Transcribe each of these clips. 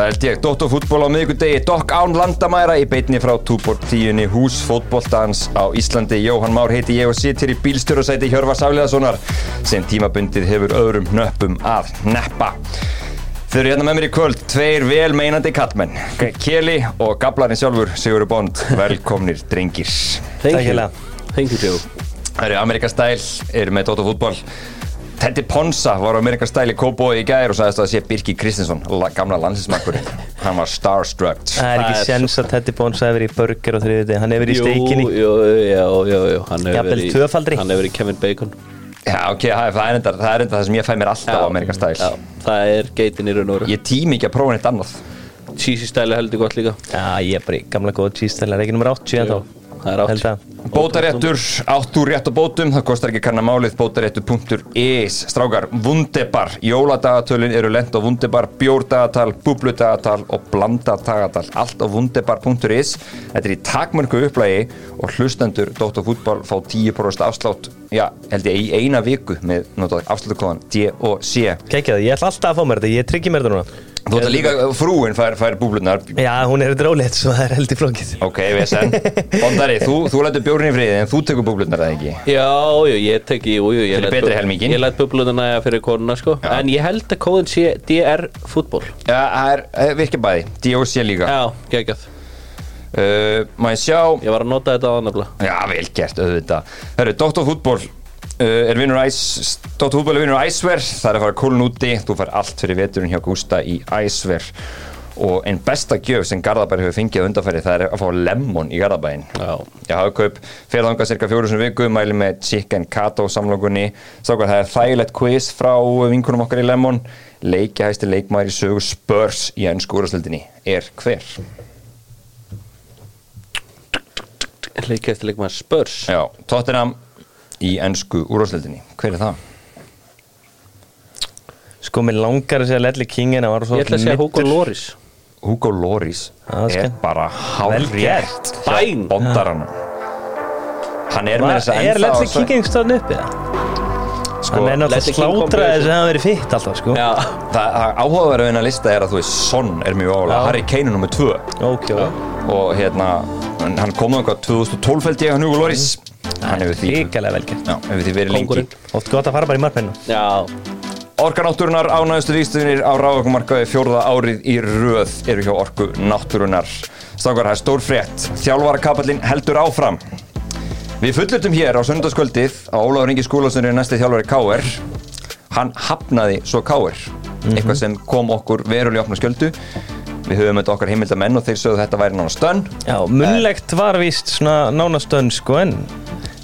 Það held ég, Dóttarfútból á miðgudegi, Dokk án landamæra í beitni frá Túborg 10 hús fótboltans á Íslandi. Jóhann Már heiti ég og situr í bílstjórasæti Hjörvar Sáliðasonar sem tímabundið hefur öðrum nöppum að neppa. Þau eru hérna með mér í kvöld, tveir vel meinandi kallmenn, Keli og gablarinn sjálfur Sigurður Bond. Velkomnir, drengir. Thank you. Thank you, Joe. Það eru Amerikastæl, eru með Dóttarfútból. Teddy Ponsa var á Amerikastæl í Kóbói í gæðir og sagðist að það sé Birki Kristinsson, la- gamla landsinsmakkurinn. Hann var starstruck. Það Það er ekki sens að Teddy Bones hafi verið í burger og þriðið hann hefur verið í steikinni Jú, jú, já, já, já, hann hefur verið í- tvöfaldri. Hann hefur verið í Kevin Bacon Já, ok, það er, það er, enda, það er enda það sem ég fæ mér alltaf á Amerikastæl. Já, það er geitin í raun og veru Ég tími ekki að prófa neitt annað. Cheesy stæli heldur gott líka Já, ég er bara í gamla góða cheese-stæla, er ekki nummer 80 en þá það er 80. Held að. Bótaréttur, áttu rétt á bótum, það kostar ekki kanna málið, bótaréttur.is Strákar, Wundebar, jóladagatölin eru lent á Wundebar, bjórdagatal, búbludagatal og blandadagatal. Allt á wundebar.is Þetta er í takmörku upplægi og hlustendur Dóttar fútbol fá 10% afslátt Já, held ég í eina viku með afsláttukóðan D og C. Kekja það, ég ætla alltaf að fá mér þetta, ég tryggi mér þetta núna Þú ætla líka, frúin fær, fær búblunar Já, hún er drólið, svo það er held í flókið Ok, VSN Bondari, þú, þú lætur bjórin í friði en þú tekur búblunar eða ekki? Já, jú, ég teki, jú, jú ég Fyrir betri helminginn. Ég læt bubluna næja fyrir konuna, sko. Já. En ég held að kóðin sé DR fútból Já, það er, það virkar bæði, D og C líka. Já, geggjað. Uh, Má ég sjá? Ég var að nota þetta á annafla Já, vel gert, auðvitað. Herru, Dr. Fútból er vinnur. Fútból er vinnur Æsver Það er að fara kólun úti, þú fær allt fyrir veturinn hjá Gústa í Æsver og einn besta gjöf sem Garðabær hefur fengið á undanfæri það er að fá lemon í Garðabæin Já. Ég hafa kaup fyrir þangað cirka fjóru sem viku mæli með Chicken Kato samlokunni. Það er þægilegt quiz frá vinkunum okkar í lemon. Leikjahæsti leikmaður í sögu Spurs í ennsku úrastöldinni er hver? Leikæsti leikmaður Spurs? Já, Tottenham í ennsku úrvarsleildinni. Hver er það? Sko, mér langar að segja Ledley King en það var svo Ég ætla að segja Hugo. Loris Hugo Loris er skemmt. bara hár gert. Bæn. Bondarann Hann er með þess að Er Ledley King einhvern stöðan uppi það? sko, Hann er náttúrulega fyrir- þess að hann verið fitt alltaf, sko Já, Það, það áhugaverðu en að lista er að þú veist Son er mjög Já. Harry Kane er nummið 2 Ok, ok og hérna hann hann kom á eitthvað 2012 held ég hann Hugo Loris hann hefur því Ríkalega vel gert Já, hefur því verið lengi. Oft gott að fara bara í margmennu já Orkanáttúrunar ánægstu vístunir á ráðokumarkaði fjórða árið í röð eru hjá Orku Náttúrunar. Stákar, það er stór frétt. Þjálfarakapallin heldur áfram. Við fullurtum hér á sunnudagskvöldið að Ólafur Ingi Skúlason er næsti þjálfari KR. Hann hafnaði svo KR. Eitthvað sem kom okkur verulega opna skjöldu. Við höfum þetta okkar heimildamenn og þeir sögðu að þetta væri nána stönn. Já, munnlegt var víst svona nánastönn, sko, en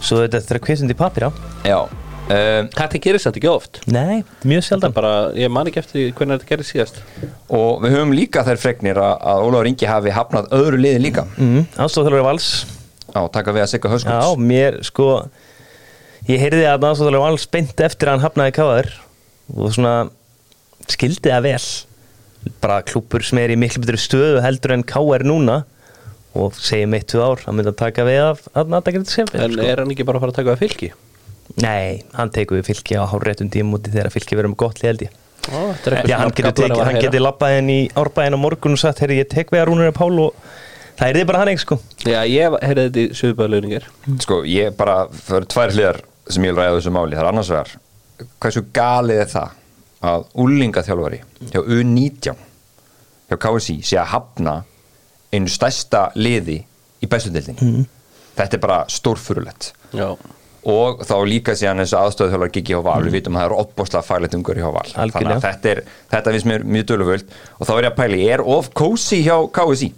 Svo þetta er kvisindi pappir á Já. Uh, Þetta gerist þetta ekki oft Nei, mjög sjaldan bara, ég man ekki eftir hvernig þetta gerist síðast og við höfum líka þær fregnir að, að Ólafur Ingi hafi hafnað öðru liði líka. mm, Ástofþjálfur Vals Já, taka við að sigga Já, höskulds. mér, sko Ég heyrði að Ástofþjálfur Vals beint eftir að hann hafnaði káðar Og svona skildi það vel Bara klúpur sem er í miklu betur stöðu heldur en KR núna Og segjum eitt, tvö ár, hann myndi að taka við af að nata greitt sefi En er hann ekki bara að fara að taka það fylki? Nei, hann tekur við fylki á háréttum tímúti þegar fylki verður með gott lið held ég Ó, þetta er eitthvað Já, hann getur, Gablar tekið, var að hann heyra. getur labbað inn í árbæðin á morgun og sagt, herri, ég tek við að Rúnari Pál og það er þið bara hann ekki, sko. Já, ég heyrði þetta í Suðbæðalauningar Sko, ég bara, það eru tvær hliðar sem ég vil ræða þessu máli, það er annars vegar hversu galið er það að úlingaþjálfari hjá U19 hjá KSI sé að hafna einu stærsta liði í bestundildinni þetta er bara stórfurulegt. Já, og þá líka síðan þessu aðstöðuþjálfar gigi hjá Val, við vitum að það eru opbóðslega fælætt umhverju hjá Val, þannig Algjörlega. að þetta, er, þetta finnst mér mjög döluvöld. Og þá er ég að pæli, er of kósi hjá KSI?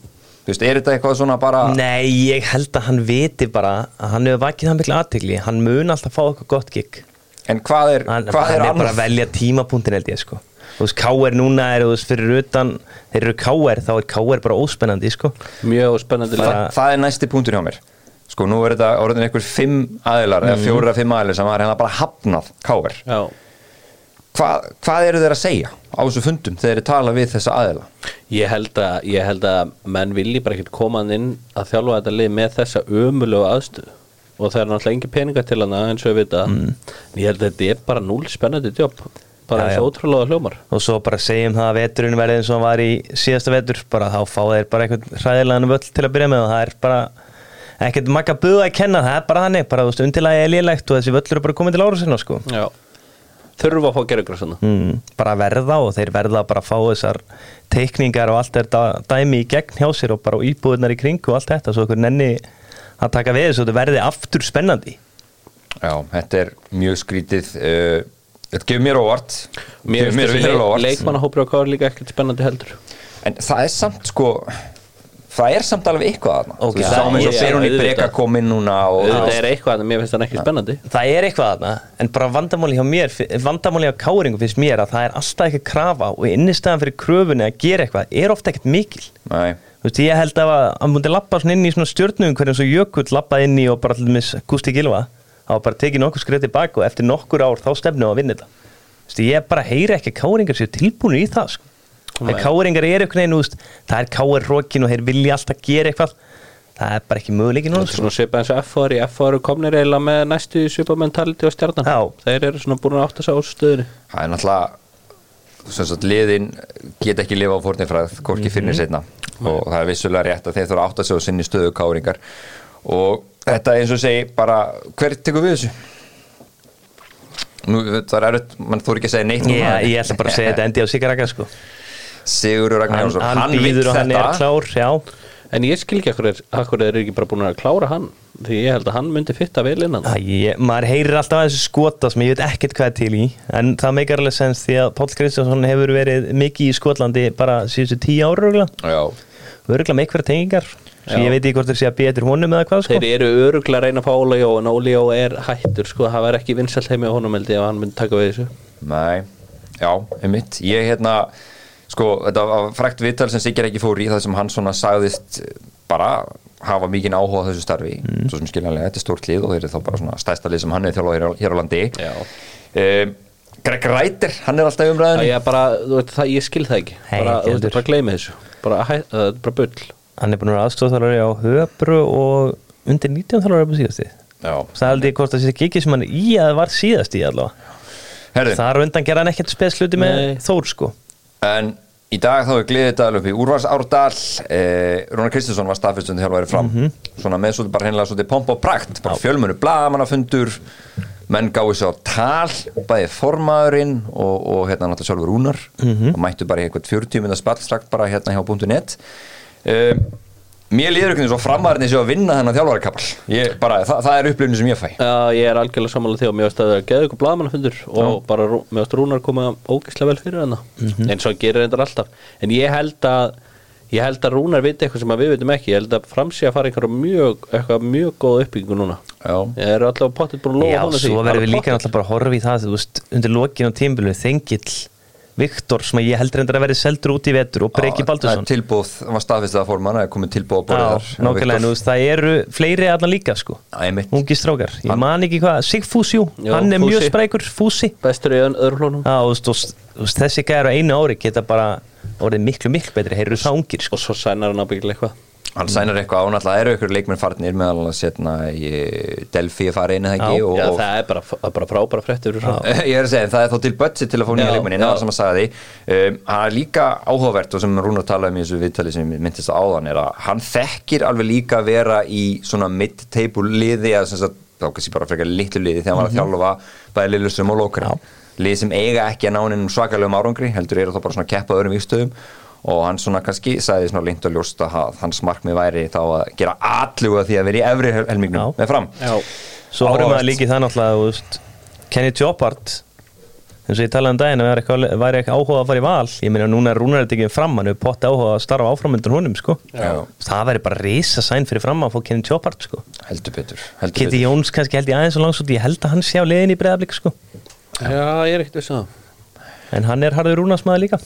Þú veist, er þetta eitthvað svona bara Nei, ég held að hann viti bara að hann hefur vakið það miklu aðtegli, hann mun alltaf fá eitthvað gott gig. En hvað er, Hann, hvað hann er er, bara að velja tímapunktin held ég, sko. Þú veist, K.R. núna er, þú veist, fyrir utan, þeir eru K.R. þá er K.R. bara óspennandi, sko. mjög spennandi Bara- lag. Þa, það er næsti punktur hjá mér sko nú er þetta orðin einhver fimm aðilar eða fjóra fimm aðilar sem var hérna bara hafnað Já, Hva, hvað eru þeir að segja á þessu fundum þegar þeir tala við þessa aðila ég held að, ég held að menn vilji bara ekkert koma inn að þjálfa þetta lið með þessa ömulegu aðstöðu og það er náttúrulega engin peningar til hana eins og við vita en ég held að þetta er bara núl spennandi jobb. Bara eins og ótrúlega hljómar. Og svo bara segjum það að veturinn verði eins og hann var í síðasta vetur. Bara þá fá þeir bara einhvern hræðilegan völl til að byrja með og það er bara ekkert makka buða að kenna, það er bara þannig. Bara þú veist, undirlagi er lélegt og þessi völlur er bara komin til ára sinna sko. Já. Þurfa að fá gerðugra svona mm, bara verða og þeir verða bara að fá þessar teikningar og allt þetta dæmi í gegn hjá sér og bara íbúðunar í kring og allt þetta. Svo okkur nenni að taka við þessu og þetta verði aftur spennandi. Já, þetta er mjög skrítið uh, Þetta gefur mér óvart. Mér Gefur mér finnst þessi óvart. leikmannahópur á káður líka ekkert spennandi heldur. En það er samt sko Það er samt alveg eitthvað þarna. Ok, Þú það Sáum eins og er- Beruni auðvitað. Breka komin núna og, Þetta er eitthvað en mér finnst það ekki spennandi. Það er eitthvað þarna en bara vandamáli hjá mér vandamáli hjá káringu finnst mér að það er alltaf ekki krafa og innistæðan fyrir kröfunni að gera eitthvað er ofta ekkert mikil. Nei, Þú veist, ég held að að múndi lappa svona inn í svona stjórnum hvernig eins og Jökull lappaði inn í og bara til dæmis Gusti Gilva þá var bara tekið nokkur skrið tilbaka og eftir nokkur ár þá stefnum við að vinna þetta Þú veist, ég bara heyri ekki að káringar séu tilbúinu í það sko. En káringar eru einhvern veginn, þú veist, það er káir hrókin og þeir vilja alltaf gera eitthvað það er bara ekki möguleiki núna er sko. svona svipað eins og FR í eru komnir eiginlega með næstu svipað mentality á stjarnan Já. Þeir eru svona búin að átta sig á stöðunni það er náttúrulega sem sagt, liðin get ekki lifa á fórnifræð hvorki fyrir Mhm. setna og það er vissulega rétt að þeir þurfa að átta sig á sinni stöðu káringar og þetta eins og segi bara hver tekur við þessu? Nú, það er erut, mann þú ekki að segja neitt núna. ég, ætla bara að segja þetta endi á Sigaraka sko. Sigurður Ragnar hann, hann, hann, býður og hann er klár já. En ég skil ekki akkur er, akkur er ekki bara búin að klára hann Því ég held að hann myndi fitta vel innan. Maður heyrir alltaf að þessu skota sem ég veit ekkert hvað er til í en það meikar alveg sens því að Páll Kristjánsson hefur verið mikið í Skotlandi bara síðustu tíu ára Já, örgulega með einhverja tengingar Já. ég veit ekki hvort þeir sé að býja eftir honum eða hvað sko. Þeir eru öruglega að reyna að fá Óla Jó En Óli Jó er hættur sko. Það var ekki vinsalt heimi á honum held ég ef hann myndi taka við þessu. Nei, já, einmitt. Ég hérna, sko, þetta var frækt viðtal sem Sigur ekki fór í það sem hann svona sagðist bara hafa mikinn áhuga á þessu starfi Mm. svo sem skiljanlega, þetta er stórt lið og þeir eru þá bara svona stærsta lið sem hann er þjálfa hér, á- hér á landi. Já. um, Greg Ræder, hann er alltaf umræðinni ég bara, þú veit, það, ég skil það ekki. Nei, bara, þú bara gleymi þessu. Bara, hæ, það er bara bull. Hann er búin að vera aðstofþjálfari á Höbru og undir 19 þjálfari upp á síðasti. Já, það held ég hvort það sé ekki sem hann í að var síðast í allavega. Þar undan gera hann ekkert spesluti með. Þór sko En í dag þá er gleðið dal upp í Úrvars Árdal eh, Rúnar Kristinsson var staðfyrstundi þjálfari fram. Mhm. svona með svolítið bara hreinlega svolítið pomp og prakt. Bara fjölmunu blagamannafundur menn gáði á tal bæði formaðurinn og, og hérna náttúrulega sjálfur Rúnar. Mhm. og mættu bara í eitthvað 40 minna spall strakt bara hérna hjá .net. Um, Mér líður ekki eins og framæðurinn séu að vinna þennan bara, það, það er upplifinu sem ég fæ. Já, ég er algjörlega sammála því og mér veist að það er geðu ykkur blaðmannafundur og bara Rú- mér veist Rúnar koma ógeðslega vel fyrir hana. Eins og hann gerir reyndar alltaf. En ég held að ég held að Rúnar viti eitthvað sem að við veitum ekki. Ég held að framsí að fara einhverja mjög eitthvað mjög góð uppbyggingu núna. Já. ég er alltaf potið búin að Já, lofa honum Viktor sem ég heldur endur að verði seldur út í vetur og Breki Baldursson Það er tilbúð, það var staðfyrst að forman það er komið tilbúð á þar nákvæmlega, veist, það eru fleiri allan líka sko. Já, einmitt. Ungi strákar, ég man ekki hvað Sigfús, jú, Já, hann er mjög Fúsi. sprækur Fúsi. Bestur í veist, þessi gæður á einu ári geta bara orðið miklu, miklu betri, eru það ungir sko. Og svo sænar hann ábyggilega eitthvað Hann sænar eitthvað án alltaf eru ykkur leikmenn farnir meðal annars hérna í Delphi að fara inn eða ekki Já, það er bara, bara frábæra svo. ég er að segja, það er þá til budget til að fá nýja leikmenn inn, það var sem að sagði um, hann er líka áhugavert og sem Rúnar talaði um í þessu viðtali sem ég myndist á áðan er að hann þekkir alveg líka að vera í svona mid-table liði að sem sagt, þá kannski bara frekar litlu liði þegar hann var að þjálfa bæði Lillusum og Lókar lið sem eiga ekki að ná að og hann svona kannski sagði svona lengt og ljóst að ha- hans markmið væri þá að gera alluga því að vera í efri hel- helmingnum með fram. Já, Svo Áhugavert. við líka í það náttúrulega, Kenny Chopard eins og ég talaði um daginn að væri eitthvað, væri eitthvað áhuga að fara í val. Ég meina núna er Rúnar ekki fram hann er potti áhuga að starfa áframundur honum sko. Já. það væri bara risa sæn fyrir fram að fá Kenny Chopard sko. Heldur betur, heldur Kitty betur. Jóns kannski held ég aðeins og langs út ég held að hann sé á leiðin í breðablík sko. Já ég er ekkert viss að það. En hann er harður Rúnarsmaður líka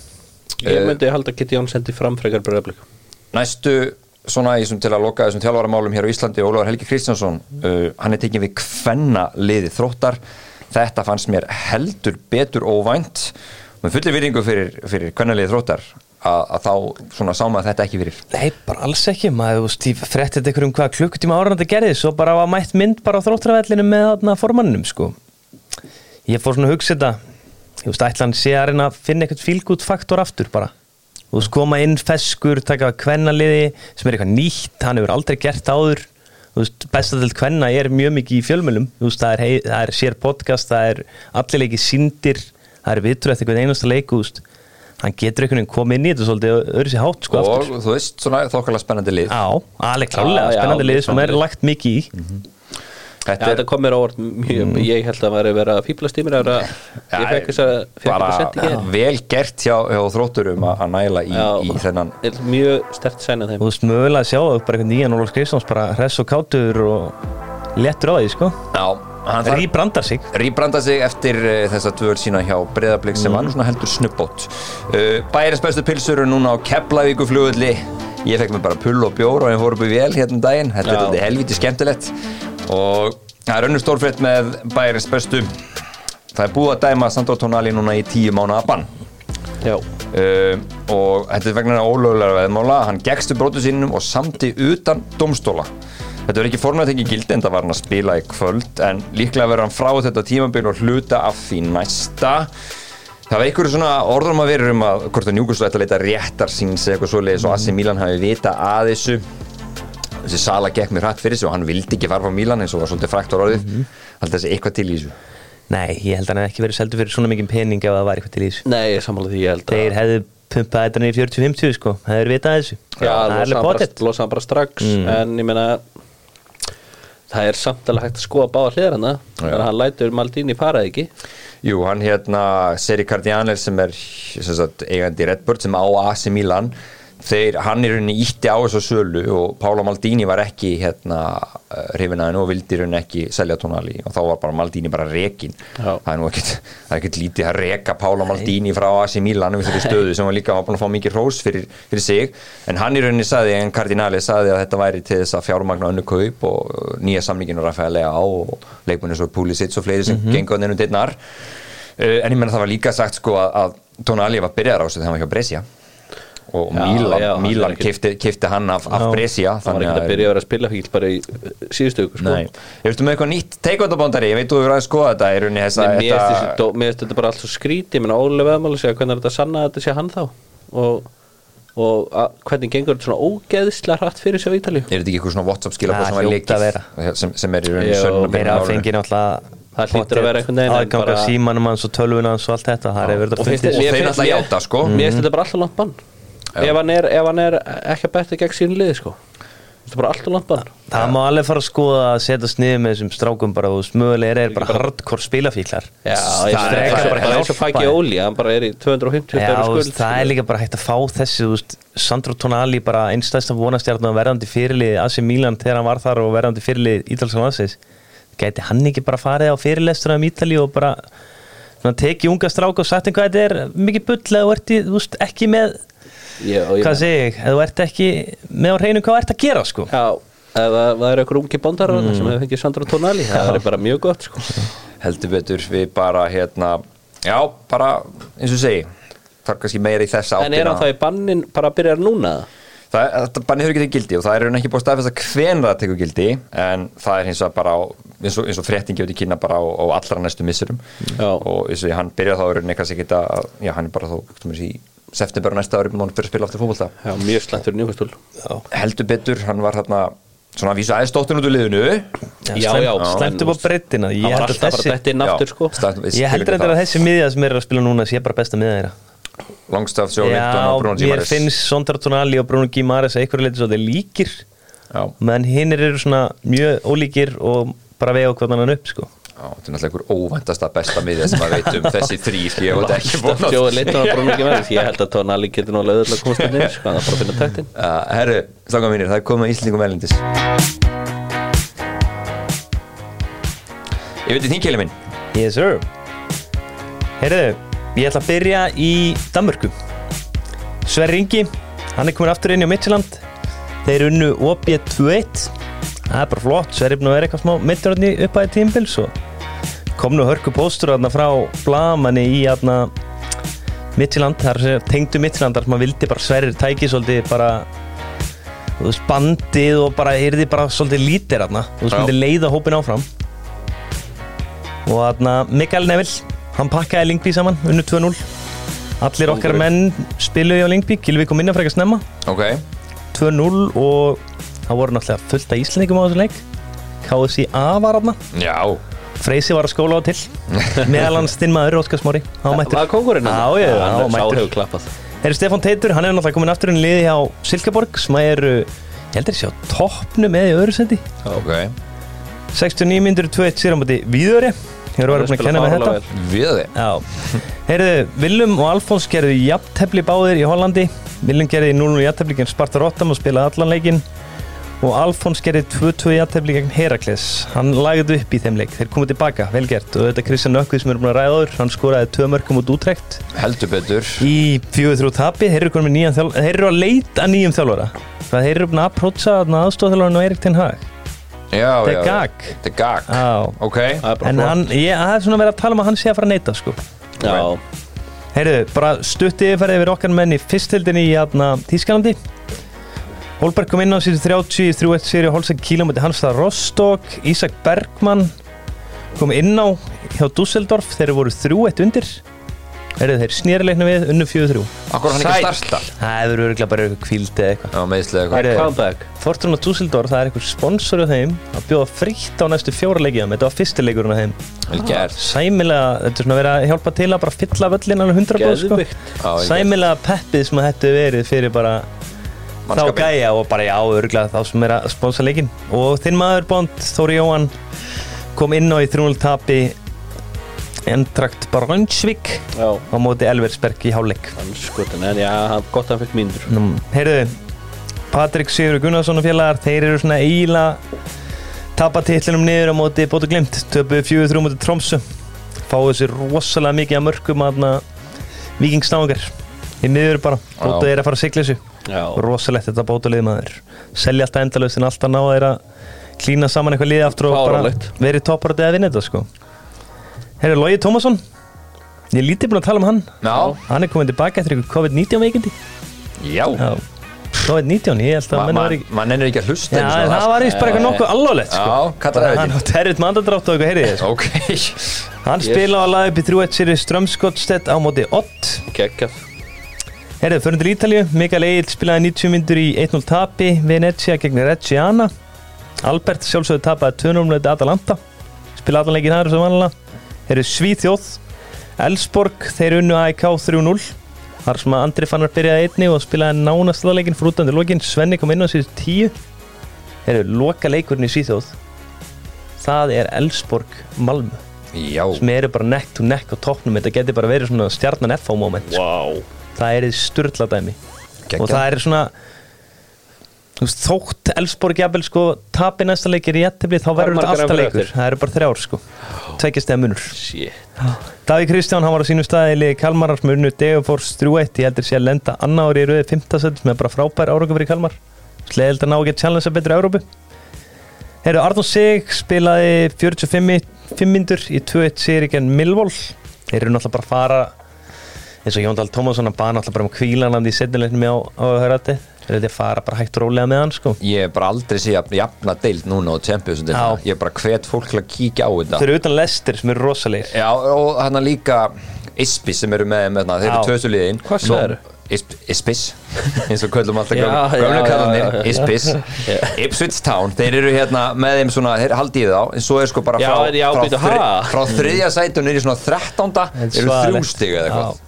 Ég Eh, myndi halda að Kitty Jón sendi fram frekar bröðablik næstu svona í þessum til að loka þessum þjálfaramálum hér á Íslandi Ólafur Helgi Kristjánsson uh, hann er tekinn við kvenna liði þróttar. Þetta fannst mér heldur betur óvænt. Með fullir virðingu fyrir, fyrir kvenna liði þróttar að, að þá svona sá maður þetta ekki fyrir. Nei, bara alls ekki, maður, þú veist, ég þetta ykkur um hvað klukkutíma árandi gerði, svo bara var mætt mynd bara á þróttarvellinu með þarna formanninum, sko. Ég fór svona að hugsa þetta, Þú veist, ætla hann sé að reyna að finna eitthvað fílgút faktor aftur bara. Þú veist, koma inn feskur, taka kvennaliði sem er eitthvað nýtt, hann hefur aldrei gert áður. Þú veist, bestadelt kvenna er mjög mikið í fjölmjölum Þú veist, það er, hei, það er sér podcast, það er allir leikið síndir það er vitur eftir einhvern einasta leik, þú veist. Hann getur einhvern veginn komið inn í þetta svolítið öðru sér hátt, sko, og aftur þú veist, svona þokkalega spennandi lið. Já, alveg klálega, Já, já, spennandi lið mjög sem er lið. lagt mikið í. Já, þetta kom mér á orð mjög, ég held að það væri verið að fýblast í mér að ég fekk þess að bara þetta vel gert hjá, hjá þrótturum að næla í, í þennan er mjög stert sænað þeim. Þú veist, mögulega að sjá það bara eitthvað nýjan Ólafs Kristjáns bara hress og kátur og léttur á því, sko. Já, hann þarf Rýbrandar sig. Rýbranda sig eftir uh, þessa dvöl sína hjá Breiðablík sem var nú svona heldur snubbót uh, Bæris bestu pilsur eru núna á Keflavíku flugulli ég fekk mér bara pull og bjór og ég fór upp í vel hérna um daginn. Þetta er þetta helviti skemmtilegt og það er önnur stórfrétt með Bæris bestu. Það er búið að dæma Sandro Tonali núna í tíu mánuða bann. Já, uh, og þetta er vegna ólögulega veðmála. Hann gegstu brótu sínum og samti utan domstóla þetta verður ekki formlega tekið gildi en það var hann að spila í kvöld en líklega verður hann frá þetta tímabil og hluta af því næsta. Það var einhverju svona orðum að vera um að hvort að Njúkustú ætti að leita réttar síns eða eitthvað svoleiðis og AC Milan hafi vita að þessu þessi Sala gekk mér hrætt fyrir sig og hann vildi ekki fara frá Milan eins og var svolítið frækt á orðið mm -hmm. þessi eitthvað til í þessu? Nei, ég held að hann hef ekki verið seldur fyrir svona mikið pening ef það var eitthvað til í þessu. Nei, ég sammála því ég held að Þeir hefðu pumpað þetta niður í 40-50 sko. Það er vitað þessu. Já, það er losa alveg hann, bara, strax en ég meina það er samt alveg hægt að skoða báða hliðar hann þannig að hann lætur Maldini fara ekki. Jú, hann hérna, Seri Cardianer sem er sem sagt, eigandi Redbird sem á AC Milan þeir, hann er rauninni ítti á þessu sölu og Pála Maldini var ekki hérna hrifin að hennu og vildi rauninni ekki selja tónali og þá var bara Maldini bara rekin Já. það er nú ekkert, það er ekkert lítið að reka Pála Maldini frá AC Milan við þeirri stöðu sem var líka að fá mikið hrós fyrir, fyrir sig, en hann í rauninni saði en Cardinali saði að þetta væri til þess að fjármagna önnu kaup og uh, nýja samlingin og Rafael Lea á og leikmunni svo Pulisic og fleiri sem mm -hmm. gengur ennum dittnar Uh, en ég menna það var líka sagt sko að, að Tonali var byrjar á þessu þegar hann var hjá Brescia og Já, Milan, já, er ekki- kifti, kifti hann af, af. Brescia hann var ekki að byrja að vera að spila fíl bara í síðustu ykkur sko. Veistu með eitthvað nýtt teikvöndabóndari, ég veit þú hefur að skoða þetta er unni þessa Nei, mér finnst þetta- bara allt svo skríti ég meina Óli Veðmáli segja hvernig er þetta sanna að þetta sé hann þá? Og, og að, hvernig gengur þetta svona ógeðslega hratt fyrir sig á Ítalíu? Er þetta ekki eitthvað svona Whatsapp skilabóð Það sem að vera. sem, sem er í rauninni að náttúrulega Það hlýtur að vera einhvern veginn, en Aðganga bara- símanum hans og tölvun hans og allt þetta. Það er verið og að þeir náttúrulega mér- játa, sko. mér finnst þetta bara alltaf langt bann ef hann er, ef hann er ekki að betta gegn sínu liði sko. Þetta er bara alltaf langt bann. Það má alveg fara að skoða að setja sniðu með þessum strákum bara og smögulega er bara hardcore spilafíklar. Já, Það er það er bara bara eins og þeim. Óli hann bara er í 250 Já, skuld það er líka bara hægt að fá þessi veist, Sandro Tonali bara einstæðsta vonastjarn og verðandi fyrirlið AC Milan þegar hann var þar og verðandi fyrirlið Ítalska landsins. Gæti hann ekki bara farið á fyrirlestur um Ítali og bara svona, tekið unga strák og sagt þeim hvað þetta er mikið bull eða þú ert í, þú veist, ekki með Já, og ég hvað meina- segi ég, eða þú ert ekki með á hreinu hvað ert að gera sko. Já, eða það er einhver ungi bóndar mm. sem hefur fengið Sandro Tonali það er bara mjög gott sko. Heldur betur við bara hérna já, bara eins og ég segi þarf kannski meira í þessa en er hann þá í bannin bara að byrja núna? Það, þetta bannið hefur ekki tekið gildi og það er raun ekki búið að staðfesta hvenær það tekur gildi en það er hins vegar bara á, eins og, eins og fréttin gefur til kynna bara á, á allra næstu missurum Já. og eins og ég, hann byrjar þá raun ekki að að, já, hann er bara þá tumur, í september og næsta ári múin fyrir að spila aftur fótbolta. Já, mjög slæmt fyrir njúkastúl heldur betur, hann var hérna svona að vísa aðeins stóttin út úr liðinu. Já, já, slæmt en- upp á breyttina hann var alltaf bara aftur sko. ég heldur þetta. að þessi miðja sem er að spila núna sé bara besta miðja þeirra. Longstaff, Joe Linton Já, og Bruno mér Gimares finnst Sondra Tonali og Bruno Gimares að einhverju leiti svo þeir líkir. Já. menn hinnir eru svona mjög ólíkir og bara vega hvernig hann upp sko. Þetta er náttúrulega einhver óvæntasta besta miðja sem maður veit um þessi þrý skil ég veit ekki búin að Jói Leitton og Bruno Gimares ég held að Tonali getur nú alveg öðvöld að komast inn sko, það er bara að finna taktin Uh, herru, slangar mínir, það er komið að Íslendingum velindis Ég veit í þín keilir minn. Yes sir. Heyrðu, ég ætla að byrja í Danmörku. Sverri Ingi, hann er komin aftur inn í Midtjylland. Þeir unnu OB21 Það er bara flott, Sverri er búin að vera eitthvað smá mitturotni upp að tímbils og kom nú hörku póstur þarna frá blamanni í þarna Midtjylland, segja, tengdu Midtjylland þar sem maður vildi bara Sverri tæki svolítið bara þú bandið og bara yrði bara svolítið lítir þarna. Þú veist, Já. myndi leiða hópin áfram. Og þarna Mikael Neville hann pakkaði Lingby saman, unnu 2-0 allir okkar menn spiluði á Lingby Gilvi kom inn að frekar snemma. Ok, 2-0 og það voru náttúrulega fullt af Íslandingum á þessu leik. KSI-A var aðna já. Freysi var að skóla á til. Meðal hans þinn maður, Óskar Smári. Hann var kongurinn Já, já, já, hann var Sá mættur. hefur klappað Þeir Stefán Teitur, hann er náttúrulega komin aftur í liði hjá Silkeborg sem er, ég heldur að sé á toppnum eða í öðru sendi Ok, 69 myndur 2-1 sér á móti Víðöri Hefur verið búin að kenna með þetta. við þið Já, heyrðu, Willum og Alfons gerðu jafntefli báðir í Hollandi. Willum gerði 0-0 jafntefli gegn Sparta Rotterdam og spilaði allan leikinn og Alfons gerði 2-2 jafntefli gegn Herakles. Hann lagði upp í þeim leik, þeir komið tilbaka, vel gert. Og þetta Kristján Nökkvið sem er búin að ræða áður hann skoraði tvö mörgum út útrekt Heldur betur. Í 4-3 tapi, þeir eru komin með nýjan þjálfara þeir eru að leita að nýjum þjálfara. Það þeir eru búin að approacha aðstofþjálfarinn og Erik Ten Hag. Já, já. Er gag Þetta er gag. Ok, er en hann, ég, það er svona verið að tala um að hann sé að fara að neita sko. Já, Heyrðu, bara stutti yfirferði yfir okkar menn í fyrstöldinni í jafna, Tískalandi Holberg kom inn á síðu 30 3-1 séri Holsek kílómetri Hansstad Rostock. Ísak Bergmann kom inn á hjá Dusseldorf þeir voru 3-1 undir. Heyrðu, þeir snýrleikna við unnu 4-3 akkur hann ekki starta? Það hefur örgulega bara eitthvað kvíld eða eitthvað. Já, meðslega eitthvað. Heyrðu, comeback. Fortuna Dusseldorf, það er eitthvað sponsor á þeim að bjóða frítt á næstu fjóra leikið þetta var fyrsti leikurinn á þeim. Vel gert. Sæmilega, þetta er svona verið að hjálpa til að bara fylla völlin alveg 100% sko. Sæmilega peppið sem að þetta verið fyrir bara þá gæja og bara já, örgulega þá sem er að sponsa leikinn. Og þinn maður Bond, Þóri Jóhann kom inn á í 3-0 tapi Endrakt Brunsvík Já, á móti Elversberg í hálfleik. Hann skotin En já, gott að hann fekk mínur Nú, Heyrðu, Patrik Sigur Gunnarsson og félagar, þeir eru svona eiginlega tapa titlinum niður á móti Bóta Glimt, töpu 4-3 móti Tromsu fáu sér rosalega mikið að mörgum að vikingsnáðingar í miður bara, Bóta er að fara að sigla þessu rosalegt þetta bótalið maður. Selja alltaf endalaust en alltaf ná þeir að klína saman eitthvað liði aftur og bara verið topparöndið að vinna þetta sko. Herra Lógi Tómasson. Ég er lítið búin að tala um hann. Já, hann er komin tilbaka eftir eitthvað COVID-19 veikindi. Já. Já. COVID-19, ég held að Ma- menn ma- var ekki Man ennir ekki að hlusta Já, á það var eins bara eitthvað nokkuð alvarlegt sko. Það hann átti erfitt mandadrátt og eitthvað heyrið sko. Ok. Hann spila á laði upp í 3-1 séri Strömskottstedt á móti 8 geggjað Herðu, förum til Ítalíu, Mikael Egil spilaði 90 myndur í 1-0 tapi Venezia gegn Reggiana. Albert sjálfsögðu tapaði 2-0 með Atalanta. Spilaði allan leikinn þar sem vanlega Herðu Svíþjóð Elsborg, þeir unnu AIK 3-0 þar sem að Andri Fannar byrjaði einni og spilaði nánast aðleikin frútandi lokin. Svenni kom inn á síðan 10 Herðu, loka leikurinn í Svíþjóð. Það er Elsborg Malmö sem eru bara neck to neck á toppnum. Þetta geti bara verið svona stjarnan FH moment. Wow það er styrla dæmi. Geggjað. og það er svona veist, þótt Elfsborg jafnvel sko tapi næsta leikir í jættibli þá verður þetta alltaf leikur. það eru bara þrjár sko. Tveggjast eða munur. Davíð Kristján, hann var á sínum staði í liði Kalmar sem unnu Degafors 3-1 ég heldur sé að lenda annar ári í rauði 5. set sem er bara frábær árangur fyrir Kalmar. Sleðild að ná ekki að challenge að betri Európu Herru, Arnón Sig spilaði 45 5 myndur í 2-1 séri genn Milvól þeir eru náttúrulega bara að fara eins og Jóndal Tómasson að bana náttúrulega bara um kvílanandi í setnilegnum á, á hörætti þeir eru að fara bara hægt rólega með hann sko. Ég hef bara aldrei sé jafn- jafna deild núna á Champions. Ég er bara hvet fólk til að kíkja á þetta. Þeir eru utan lestir sem eru rosalegir. Já, og hann líka Ispis sem eru með, með þeir eru Já. tvöstu liðin. Hvað sagðirðu? Isp, Ispis, eins og köllum alltaf já, kallanir. Ispis. Ipswich Town, þeir eru hérna með þeim svona, þeir haldið þá en svo er sko bara frá, já, frá, ha? frá þriðja sætu niður í svona þrettánda. Þetta er eru þrjú svaðalegt. stig eða eitthvað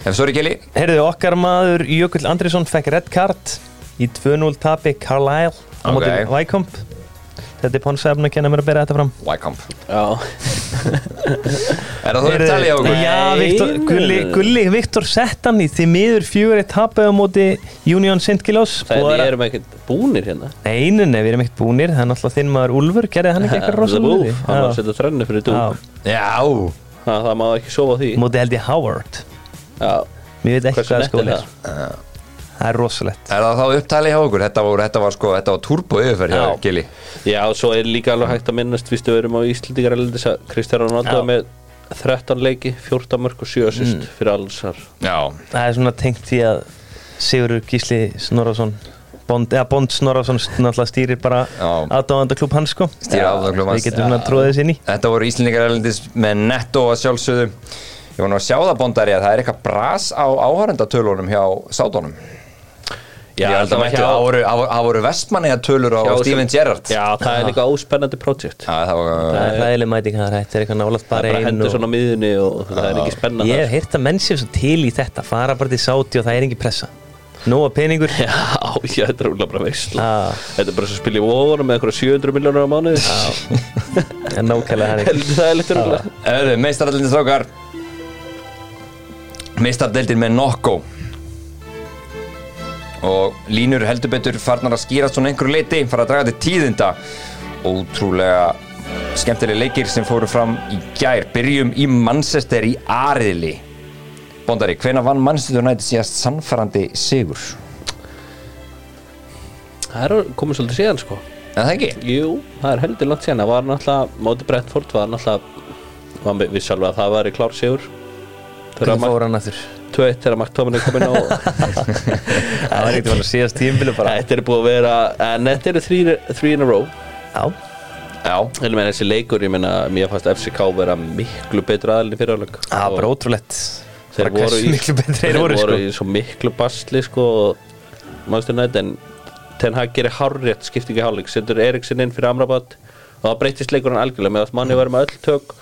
Ef sorry Kili, Herðu, okkar maður Jökull Andrisson fekk red card í 2-0 tapi Carlisle á Ok. móti Wycombe. Þetta er Ponsefn að kenna mér að bera þetta fram. Wycombe. Já. Er það þú er talið á okkur? Já. Viktor, Gulli, Gulli Viktor sett hann í því miður fjögur eitt tapið á móti Union St. Kilos Það er, erum ekkert búnir hérna. Einu, nei, við erum ekkert búnir. Það er náttúrulega þinn maður Úlfur, gerði hann ekki eitthvað rosalega við hann var að setja þrennu fyrir dúk. Já, Það, það má ekki sofa því. Móti held ég Howard Mér veit ekki hvað skóli er. Það? Er rosalegt. Er það þá upptalið hjá okkur? Þetta var, þetta var sko, þetta var turbo yfirferð hjá Já. Kili Já, og svo er líka alveg hægt að minnast Vistu við erum á að Kristján er með 13 leiki 14 mörg og 7 assist fyrir allsar Já, Það er svona tengt því að Sigurður Gísli Snorarsson Bond, eða Bond Snorarsson náttúrulega stýrir bara Já. aðdáðanda klub hans sko. Stýrir aðdáendaklúbb hans. Við getum svona tróðið þessi inn í. Þetta voru Íslendingar erlendis með netto að sjálfsögðu Ég var nú að sjá það bóndari að það er eitthvað bras á áhærendatölunum hjá sátónum Já, Ég held það að mættu, það voru, það voru- það voru vestmanniða tölur á Steven Gerrard. Já, það er líka óspennandi projekt Já, það var, Það er hlæðileg mæting það þetta er eitthvað nálaðt Það bara er bara einn hendur svona á miðunni og það er ekki spennan Ég hef heyrt að menn séu svo til í þetta fara bara til sáti og það er engin pressa. Nóa peningur. Já, já, þetta er úrlega bara veistla Já. Þetta er bara svo að spila í vóðunum með eitthvað 700 miljónur á mánuði. En nákvæmlega það er Öðu, meistaraldin strákar Meistardeldin með Nokko. Og línur heldur betur farnar að skýrast svona einhverju leiti fara að draga til tíðinda. Ótrúlega skemmtilega leikir sem fóru fram í gær. Byrjum í Manchester í Ariðli. Bóndari, hvenær vann Manchester United síðast sannfærandi sigur? Það er komið svolítið síðan sko. Er það ekki? Jú, það er heldur langt síðan. Það var náttúrulega, móti Brentford var náttúrulega við sjálf að það var í klár sigur Hvernig fór hann aftur? 2-1 þegar Mark Tomin er komin á Það var ekkert að síðast tímbilu bara. Þetta er búið að vera En þetta eru three, in a row. Já, Já, Ég meina þessi leikur, ég meina Mér fannst FCK vera miklu betra aðlinni fyrir áleik það var bara ótrúlegt. Þeir voru í, þeir voru sko. í svo miklu basli sko Manstu nætt en Ten Hag gerir hárrétt skiptingi hálfleik setur Eriksen inn fyrir Amrabat og það breytist leikurinn algjörlega. Með að manni var með öll tök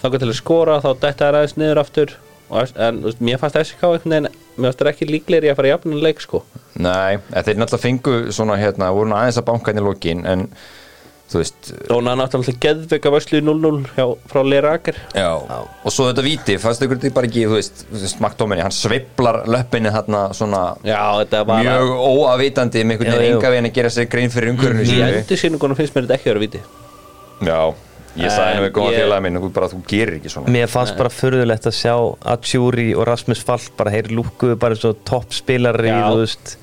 þangar til að skora þá detta er aðeins niður aftur en veist, mér fannst FCK einhvern veginn mér fannst það ekki líklegri að fara í jafnum leik sko. Nei, en þeir náttúrulega fengu svona hérna, voru nú aðeins að banka inn í lokin en þú veist, hann náttúrulega geðveika vörslu í 0-0 hjá, frá Leraker Já. og svo þetta víti, fannst ykkur þetta bara ekki þú veist, veist Maktóminni, hann sveiflar löppinni þarna svona já þetta var mjög óavitandi með einhvern veginn enga veginn að gera sér grein fyrir umhverfinu í endur síningunum finnst mér þetta ekki að vera viti Já, ég sagði nú við góða félagi minn bara, þú gerir ekki svona. Mér fannst bara förðulegt að sjá Atsjúri og Rasmus Fall bara heyri lúkuðu bara svo toppspilar í, Já. þú veist.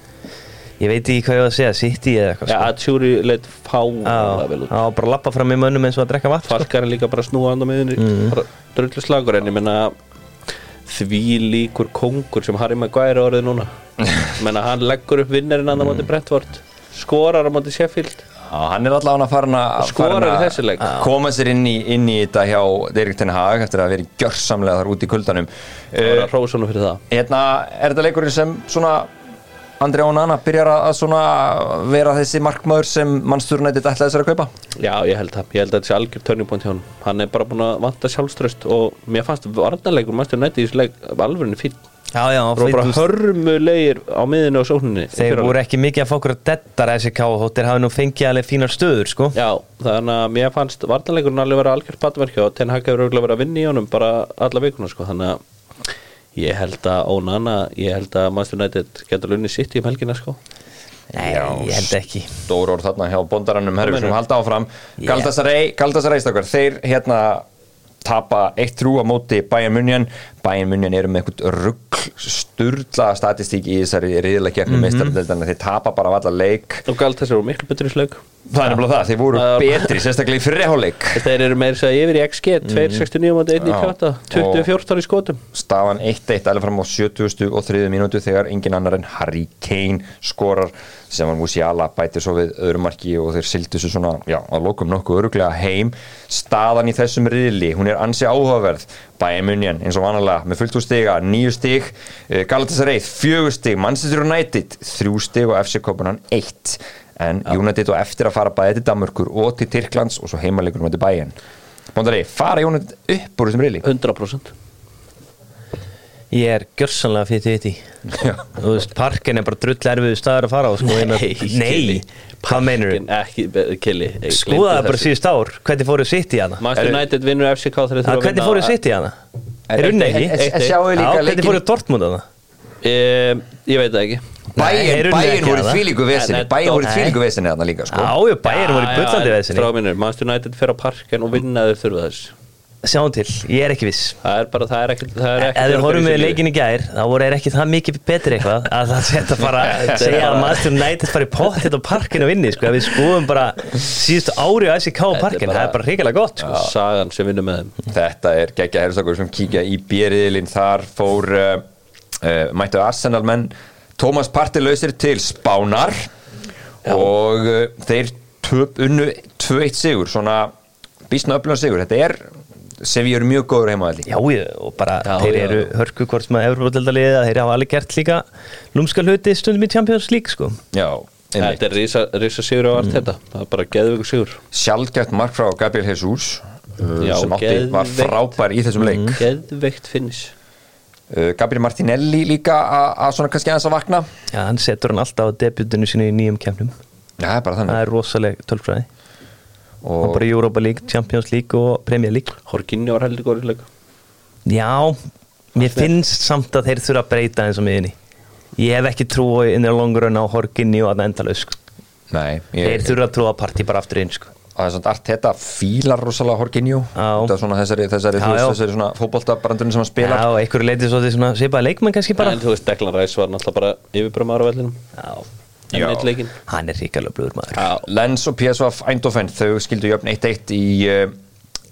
Ég veit ekki hvað ég var að segja, City eða eitthvað já, sko. að Tjúri leitt fálega vel út. Já, bara lappa fram í mönnum eins og að drekka vatn sko. Falkar er líka bara að snúa hann á miðunni bara drullu slagur en ég menna því líkur kongur sem Harry Maguire er orðið núna. Menna hann leggur upp vinnarinn annar móti Brentford skorar á móti Sheffield hann er allavega að í að koma sér inn í, inn í þetta hjá Derek Ten Hag eftir að vera gjörsamlega þar út í kuldanum. Uh, fyrir Hérna, er þetta leikurinn sem svona Andri Ónana byrjar að svona vera þessi markmaður sem mannsturnættið ætlaði sér að kaupa? já ég held það, ég held að þetta sé algjör törningpunkt hjá hann hann er bara búin að vanta sjálfströst og mér fannst varnarleikur mannstu nætti í þessu leik alvörinu fín Já, já, og bara hörmulegir á miðinu og sókninni Þeir voru ekki mikið að fá okkur að dettara SK þóttir hafi nú fengið alveg fínar stöður sko. Já, þannig að mér fannst varnarleikurinn alveg vera algjört patverkja og Ten Hag hefur auðvitað verið að vinna í honum bara alla vikuna sko, þannig að ég held að ónana, ég held að Master United getur lunni sitt í um helgina sko. Nei, Já, ég held ekki. Stór orð þarna hjá bondarannum Herru, sem halda áfram. Já. Galdasaray, Galdasaray stakar Þeir hérna tapa 1-3 á móti Bayern Munjan Bayern Munjan eru með eitthvað rugg sturla statistík í þessari riðilega keppni mm -hmm. þeir tapa bara af alla leik. Og galt þessar eru miklu betri sleik það er nefnilega það, þeir voru er- betri sérstaklega í fyrirháleik þeir eru meira segja yfir í XG 269 mot 198 Já. 2014 í skotum. Staðan 1-1 alveg fram á 70 og 3 mínútu þegar engin annar en Harry Kane skorar sem var Musiala bætir svo við öðrum marki og þeir sildu svo svona, já, að lokum nokkuð öruglega heim. Staðan í þessum riðli, hún er ansi áhugaverð Bayern Munjan eins og vanalega með fullt úr stiga, nýju stig. Eh, Galatasaray, fjögur stig, Manchester United þrjú stig og FC Kopenhagen eitt. En United og eftir að fara bæði til Danmörkur og til Tyrklands og svo heimalegur með til Bayern. Bóndari, fara United upp úr þessum riðli? 100% Ég er gjörsanlega fyrir því. Já. Þú veist, parkin er bara drull erfiðu staður að fara á sko, Nei, Nei, hvað meinur ekki, Kili Skoðaði bara síðust ár, hvernig fóruð sitt í hana Master United vinnur FCK þegar þurfa að Hvernig fóruð sitt í hana? Er unni ekki? Eitt- Sjáu Já, líka hvernig fóruð Dortmund hana? Em, Ég veit það ekki. Bæinn ekki voru hana. þvílíku vesinni Bæinn voru þvílíku vesinni þarna líka sko. Já, já, bæinn voru í bullandi minnur, Master United fer á parken og vinna þeir þurfa þess Sjáum til, ég er ekki viss. Það er bara, það er ekkert er ekkert þið horfum við leikin í gær þá voru þeir ekki það mikið betri eitthvað að það setja bara segja að Master United fari pottitt á parkinu og vinni sko, við skoðum bara síðustu ári á á er parkinu, það er bara hrigalega gott sko. Sagan sem vinnur með þeim. Þetta er geggja herrstakur sem kíkja í bjeriðilinn Þar fór uh, uh, mættu Arsenal menn. Tómas Partey lausir til Spánar og uh, þeir unnu 2-1 sigur svona bísna öflun sigur. Þetta er sem við erum mjög góður heima allir Já, og bara Já, þeir já. eru hörku hvort sem að Európa-deldaliðið að þeir hafa alveg gert líka lúmska hluti stundum í Champions League sko. Já, Þetta er risa, risa sigur á allt þetta Það er bara geðveikur sigur. Sjálfgætt mark frá Gabriel Jesus uh, Já, sem átti var geðveikt. frábær í þessum leik. Geðveikt finish. Uh, Gabriel Martinelli líka að- að svona kannski aðeins að vakna. Já, hann setur hann alltaf á debutinu sínu í nýjum kemnum Já, það er bara Það þannig er rosaleg tölfræði og bara Europa League, Champions League og Premier League. Horkinni var heldur góður í leik. Já, mér finnst samt að þeir þurfa að breyta eins og miðinni Ég hef ekki trú inn í longrun á Horkinni og að endalaus sko. Nei, Þeir ég, þurfa að trúa partí bara aftur inn sko. og það er svona allt þetta fílar rosalega það er svona þessari, þessari, Já, þessari svona fótboltabrandurinn sem hann Já, spilar. Og einhverju leiti svo því svona svipaði leikmenn kannski bara. En þú veist, Declan Rice var náttúrulega bara yfirbrömaður á vellinum. Já, hann er ríkalega blöður maður. Já, Lens og PSV Eindhoven þau skildu jöfn 1-1 í uh,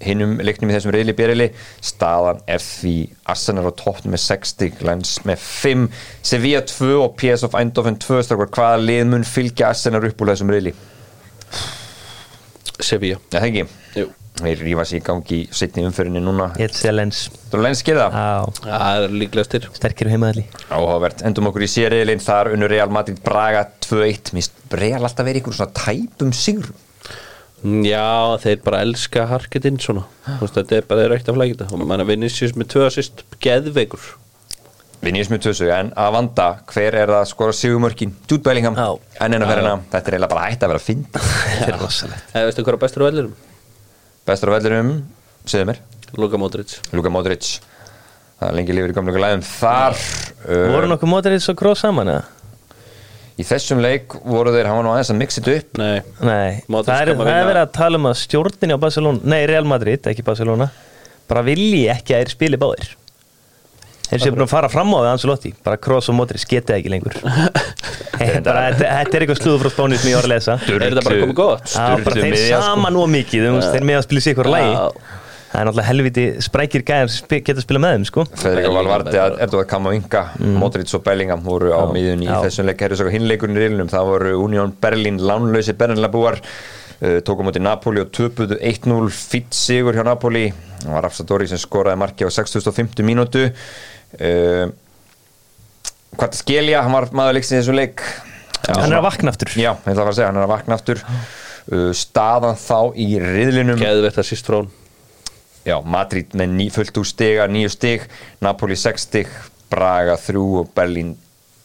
hinnum leiknum í þessum reyðli byrjali staðan er því Arsenal á toppn með 60, Lens með 5 Sevilla 2 og PSV Eindhoven 2 strákar, hvaða lið mun fylgja Arsenal upp úr þessum reyðli? Sevilla. Já, það ekki? Jú Þeir rífa sér í gangi í setni umfyrinni núna. Ég sé lens Þú er Lens gerða? Já, Það er líklegastir. Sterkir heimaðalli Áhugavert, endum okkur í sériðilinn þar unnur Real Madrid Braga 2-1 Mist Real alltaf verið ykkur svona tæpum sigur Já, þeir bara elska harketinn svona. Þú veist, Þetta er bara þeir ekkert að flækita og að Vinicius með tvö assist geðveikur. Vinniðis með tvösu, en að vanda hver er það að skora sigumörkin? Jude Bellingham, Já. enn eina ferina þetta er eiginlega bara hægt að vera að finna Þetta er rosalegt Eða veistu hvað er bestur á vellinum, segðu mér. Luka Modric. Luka Modric. Það er lengi lifur í gamlega læðum þar Voru uh, nokkuð mótarið svo gróð saman eða? í þessum leik voru þeir, hann var nú aðeins að mixa þetta upp. Nei, Nei, Modric það er, er vinna. verið að tala um að stjórnin á Barcelona, nei Real Madrid, ekki Barcelona bara vilji ekki að þeir spili báðir þeir séu búin að fara fram á það Ancelotti, bara Kroos og Modric geta ekki lengur. Þetta bara, þetta, þetta er eitthvað slúður frá spánu sem ég var að lesa. Er þetta bara komið gott? Þeir miðja, sko. saman og mikið, þú veist, þeir með að spila sér ykkur lægi það er náttúrulega helviti sprækir gæðar geta að spila með þeim, sko. Federico Valverde, Erdogan Kamavinga Modric og Bellingham voru á miðjun í Já. þessum leik. Hinleikurinn í riðlunum það voru Union Berlin, lánlausi Bernalabúar uh, tókum mútið Napoli og töpuðu 1-0 fitt sigur hjá Napoli. Það var Rafsadori sem skoraði marki á 6050 mínútu uh, hvað skilja, hann var maður leiksins í þessum leik. Hann er að vakna aftur. Já, ég ætla að fara að segja, hann er að vakna aftur. Uh, staðan þá í riðlinum. Geðveikt að síst frá hún Já, Madrid með ný, fullt úr stiga, nýju stig Napoli 6 stig, Braga 3 og Berlín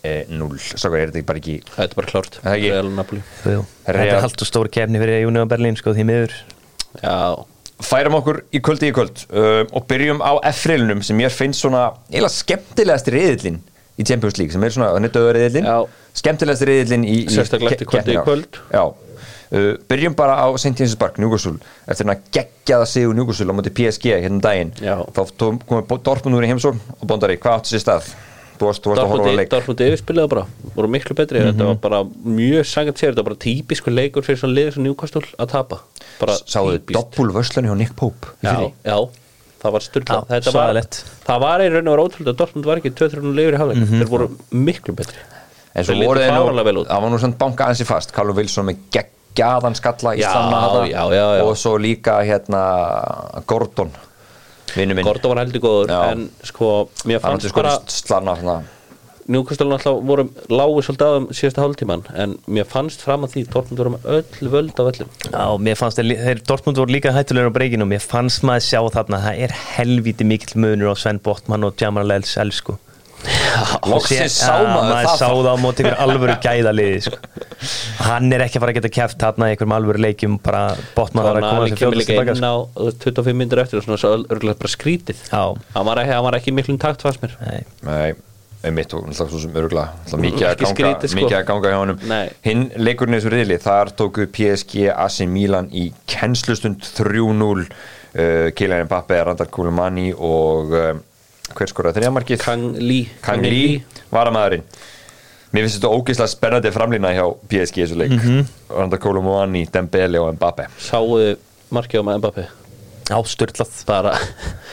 eh, 0 Svo er þetta bara ekki Þetta er bara klárt. Það. Real Napoli. Jú. Þetta Real- er haldt og stór kefni fyrir Union Berlin, sko, því miður. Já, Færum okkur í kvöldi í kvöld uh, og byrjum á F-reilunum sem ég finnst svona eiginlega skemmtilegasti riðillin í Champions League sem er svona nýttöður riðillin Já. skemmtilegasti riðillin í, í Sérstaklega eftir kvöldið í kvöld. Já, uh, byrjum bara á St. James's Park, Newcastle eftir að geggjaða sig úr Newcastle á móti PSG hérna um daginn Já. þá komið Dortmund úr í heimsókn og Bondari, hvað áttu sér stað? Þú varst, þú varst að horfa á leik. Dortmund yfirspilaði bara voru miklu betri. Þetta var bara mjög sangant sér þetta var bara típisku leikur fyrir svona liður sem Newcastle að tapa. Bara Sáðu típiskt. doppulvörslunni hjá Nick Pope já, já, það var styrla Já, þetta var, það var í raun og ótrúlega að Dortmund var ekki 2-3 leikur í hafleik þeir voru miklu betri. En svo voru þeir það var nú svona banka ansi fast. Callum Wilson með geggjaðan skalla í já. og svo líka hérna Gordon Gordo var heldur góður Já. en sko, mér fannst sko bara slanna svona. Newcastle náttúrulega voru lágu svolítið á þeim síðasta hálftíman en mér fannst fram að því Dortmund voru með öll völd á völlum Já, mér fannst þeir, Dortmund voru líka hættulegur á breyginu og mér fannst maður sjá þarna það er helvíti mikill munur á Sven Botman og Jamal Els elsku loksins sá maður það sá það á móti ykkur alvöru gæðaliði sko. hann er ekki að fara að geta kæft þarna í einhverjum alvöru leikjum bara Botman var að koma hann sem kemur fljótast líka tilbaka inn sko. á þú veist, 25 minnir eftir og svona svo örgulega bara skrítið hann var, hann var ekki miklum takt fannst mér Nei. Nei, einmitt og náttúrulega svo sem örugla mikið, að ganga, sko. mikið að ganga hjá honum Nei. hinn leikurinn þessu riðli, þar tóku PSG AC Milan í kennslustund 3-0 uh, Kylian Mbappe, Randall Koulibaly og uh, hver skoraði þriðamarkið? Kang Lee. Kang Lee, varamæðurinn Mér finnst þetta ógeðslega spennandi framlýna hjá PSG þessu leik. Mm -hmm. Randall Koulibaly, Dembele og Mbappe sáuðu markið á með Mbappe Já, styrlað bara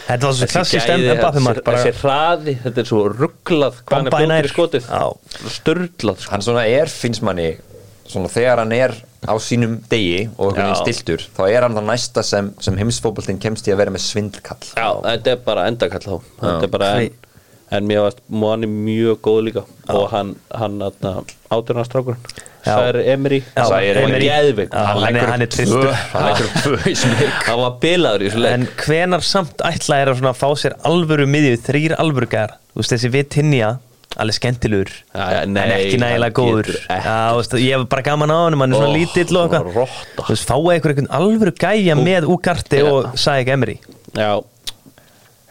Þetta var svo klassist Mbappe mark þessi, hraði, þetta er svo rugglað hvað hann er í skotið. Já. störlað sko. hann svona er, finnst manni svona þegar hann er á sínum degi og einhvern veginn Já. stiltur þá er hann það næsta sem, sem heimsfóboltinn kemst í að vera með svindlkall. Já, þetta er bara endakall þá. Þetta er bara en, en mér varst, er mjög góð líka. Og hann, hann átjörnastrákurinn Já. Sær Emery. Já, hann var Emery. geðvik Já, hann er- hann er trilltur. hann var bilaður í þessu leik. En hvenar samt ætla er að fá sér alvöru miðju, þrýr alvöru gæðar Þú veist þessi Vitinja, alveg skemmtilegur En ekki nægilega hann góður. Já, þú veist, ég hef bara gaman á hann, hann er svona Ó, lítill og eitthvað. rotta. Þú veist, fáið ykkur einhvern alvöru gæja með Ugarte Já. og Saik Emery. Já,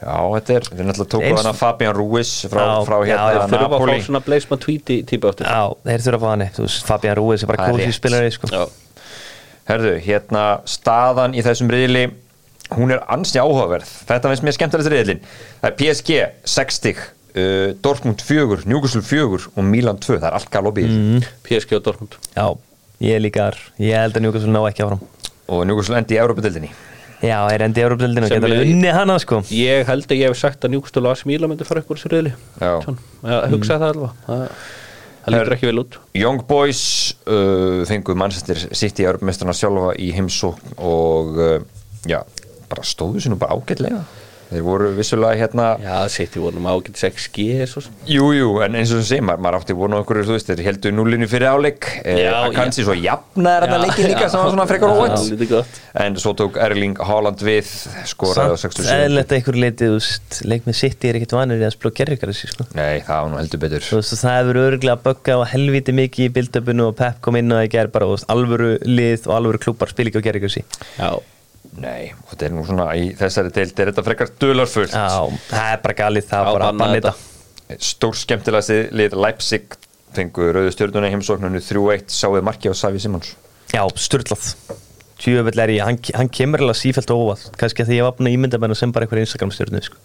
Já, þetta er, við náttúrulega tókum Eins- þannig Fabian Ruiz frá, Já, frá hérna já, þurfa að Napoli. fá svona Blaise Matuidi típa áttur Já, þeir þurfa að fá hann Þú veist, Fabian Ruiz er bara Það er kósi rétt. spilari sko. Já, Herðu, hérna staðan í þessum riðli hún er ansi áhugaverð. Þetta finnst mér skemmtilegt riðlin það er PSG 60 uh, Dortmund 4, Newcastle 4 og Milan 2, það er allt galopið mm. PSG og Dortmund. Já, ég líka þar. Ég held að Newcastle ná ekki áfram. Og Newcastle endi í Európa-dildinni Já, er endi í Európa-dildinu og alveg unni hana sko. Ég held að ég hef sagt að Newcastle og AC Milan myndi fara úr þessu. Svona, Já, hugsaði það alveg. Það, það lítur ekki vel út. Young Boys uh, fengu Manchester City Európa-mestrarna sjálfa í heimsókn og uh, já, bara stóðu sér nú bara ágætlega þeir voru vissulega hérna Já, City vorum ágætt 6G svo sem. Jú, jú, en eins og sem segir, maður, maður átti vonu okkur, þú veist, þeir heldur núlinu fyrir áleik Já, að kannski já. svo jafnaðar þetta Já, leikin líka sem var svona frekar Já, óvænt. lítið gott. en svo tók Erling Haaland við skoraði á Samt 67 eðlilegt að einhver leiti, þú veist Leik með City er ekkert vanur í að spila gerrikar þessi sko. Nei, það var nú heldur betur. Þú veist, og það hefur örgulega bögga á helviti mikið í bildöpunu og Pep kom inn og það ger bara, þú veist, alvöru lið og alvöru klúpar spila ekki á gerrikar þessi Já, Nei, og þetta er nú svona í þessari deild er þetta frekar dularfullt. Já, það er bara galið, það er bara bannað bannið þetta. Stór skemmtilegasti lið Leipzig fengu rauðu stjórnuna í heimsóknunu 3-1 sáuð marki á Savi Simons. Já, styrlað Tjöfell er ég, hann, hann kemur alveg sífælt óvall kannski að því ég var búin að ímynda með hann sem bara einhver Instagram stjórnu sko.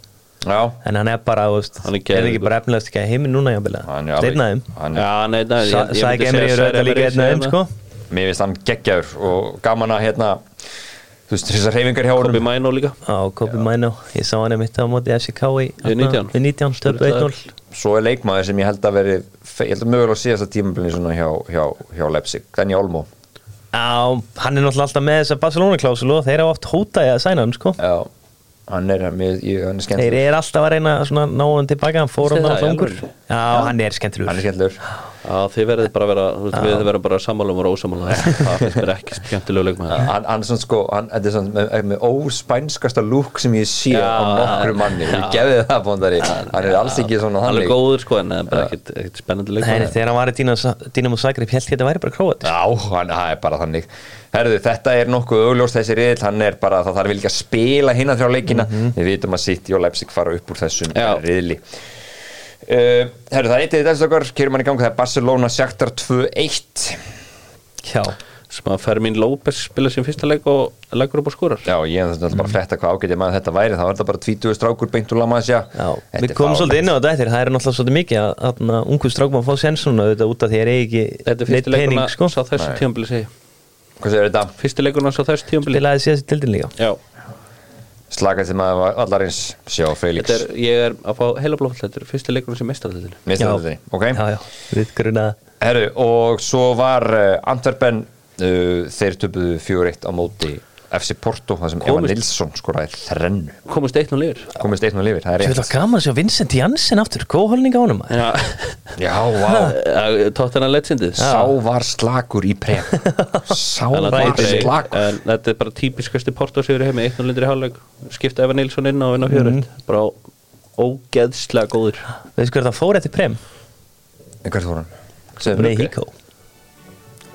Já, en hann er bara, veist, Hann er er ekki bara efnilegast ekki að heiminn núna ég Sæk Emri er auðvitað líka með. sko. Mér finnst hann geggjaður og gaman að hérna þú veist, þessar reyfingar hjá Kobi honum Mæno líka. Já, Kobi Mænó, ég sá hann einmitt á móti FCK í Við 19. Við 19, töpu 1-0 Svo er leikmaður sem ég held að veri ég held að mögulega síðast að tímabilið svona hjá, hjá, hjá Leipzig, Dani Olmo. Já, hann er náttúrulega alltaf með þessa Barcelona-klásulu og þeir hafa oft hótaði að sæna hann sko. Já, hann er, mér, ég, hann er Þeir skemmtilegur eru alltaf að reyna að svona ná hann tilbaka, hann fór hann á þungur alvöru? Já, hann er skemmtilegur. Hann er skemmtilegur. Já, þið verðið bara að vera, þú veist, við verðum bara sammálum og ósamála það finnst mér ekki skemmtilegu leikmaður. Hann, hann er svona sko, hann, er svona með, með óspænskasta lúk sem ég sé Já, á nokkru manni, já. ég gefði það bóndari, hann er alls ekki svona Hann er góður sko en það er bara ekkit, ekkit spennandi leikmaður. Þegar hann var í Dínamo- Zagreb held ég þetta væri bara króat Já, hann er bara þannig Herðu, þetta er nokkuð augljóst þessi riðil hann er bara, það þarf ekki að spila hinna þrjá leikina, við vitum að City og Leipzig fara upp úr þessum Já. riðli. Uh, Herðu, það er í þessu okkar kjörum hann í gang, það er Barcelona Shakhtar 2-1 Já, sem að Fermin López spila sín fyrsta leik og leggur upp á skórar Já, ég hef þetta bara að fletta hvað ágætið maður þetta væri, þá er þetta bara 20 strákur beint úr Lamasja já, við komum svolítið inn á þetta eftir Það er náttúrulega svolítið mikið að, að, að ungu strákum að fá sensuna þetta út af því að Þetta er ekki leikurinn pening sko. sá þessu Nei. tímabili segi Hvað segir þetta? Fyrsti leikurinn sá þessu tímabili? Spilaði síðast tildin líka. Já, Slakast sem var allar eins Sjá, Felix. Þetta er, ég er að fá heila blófall Þetta er fyrsti leikurinn sem mestarallinu Mistur Já. þetta, ok. Já, já, við grunaða Herru, og svo var uh, Antwerpen uh, þeir töpuðu 4-1 á móti FC Porto, það sem Eva Komist- Nilsson skoraði þrennu, Komist eitt nú lifir komist einn og lifir, það er Svo vil rétt. það gaman að sjá Vincent Janssen aftur. Góð holning á honum. Já, Já, vá, tóttina ledsindið sá var slakur í prem. Sá var En þetta er bara típiskasti Porto sigur í heimi. Eitt nú lindir í hálfleik. Skipta Eva Nilsson inn á á fjörut Mhm. Bara ógeðslega góður. Veistu hvað það fór eftir prem? En hvert fór hann? Mexico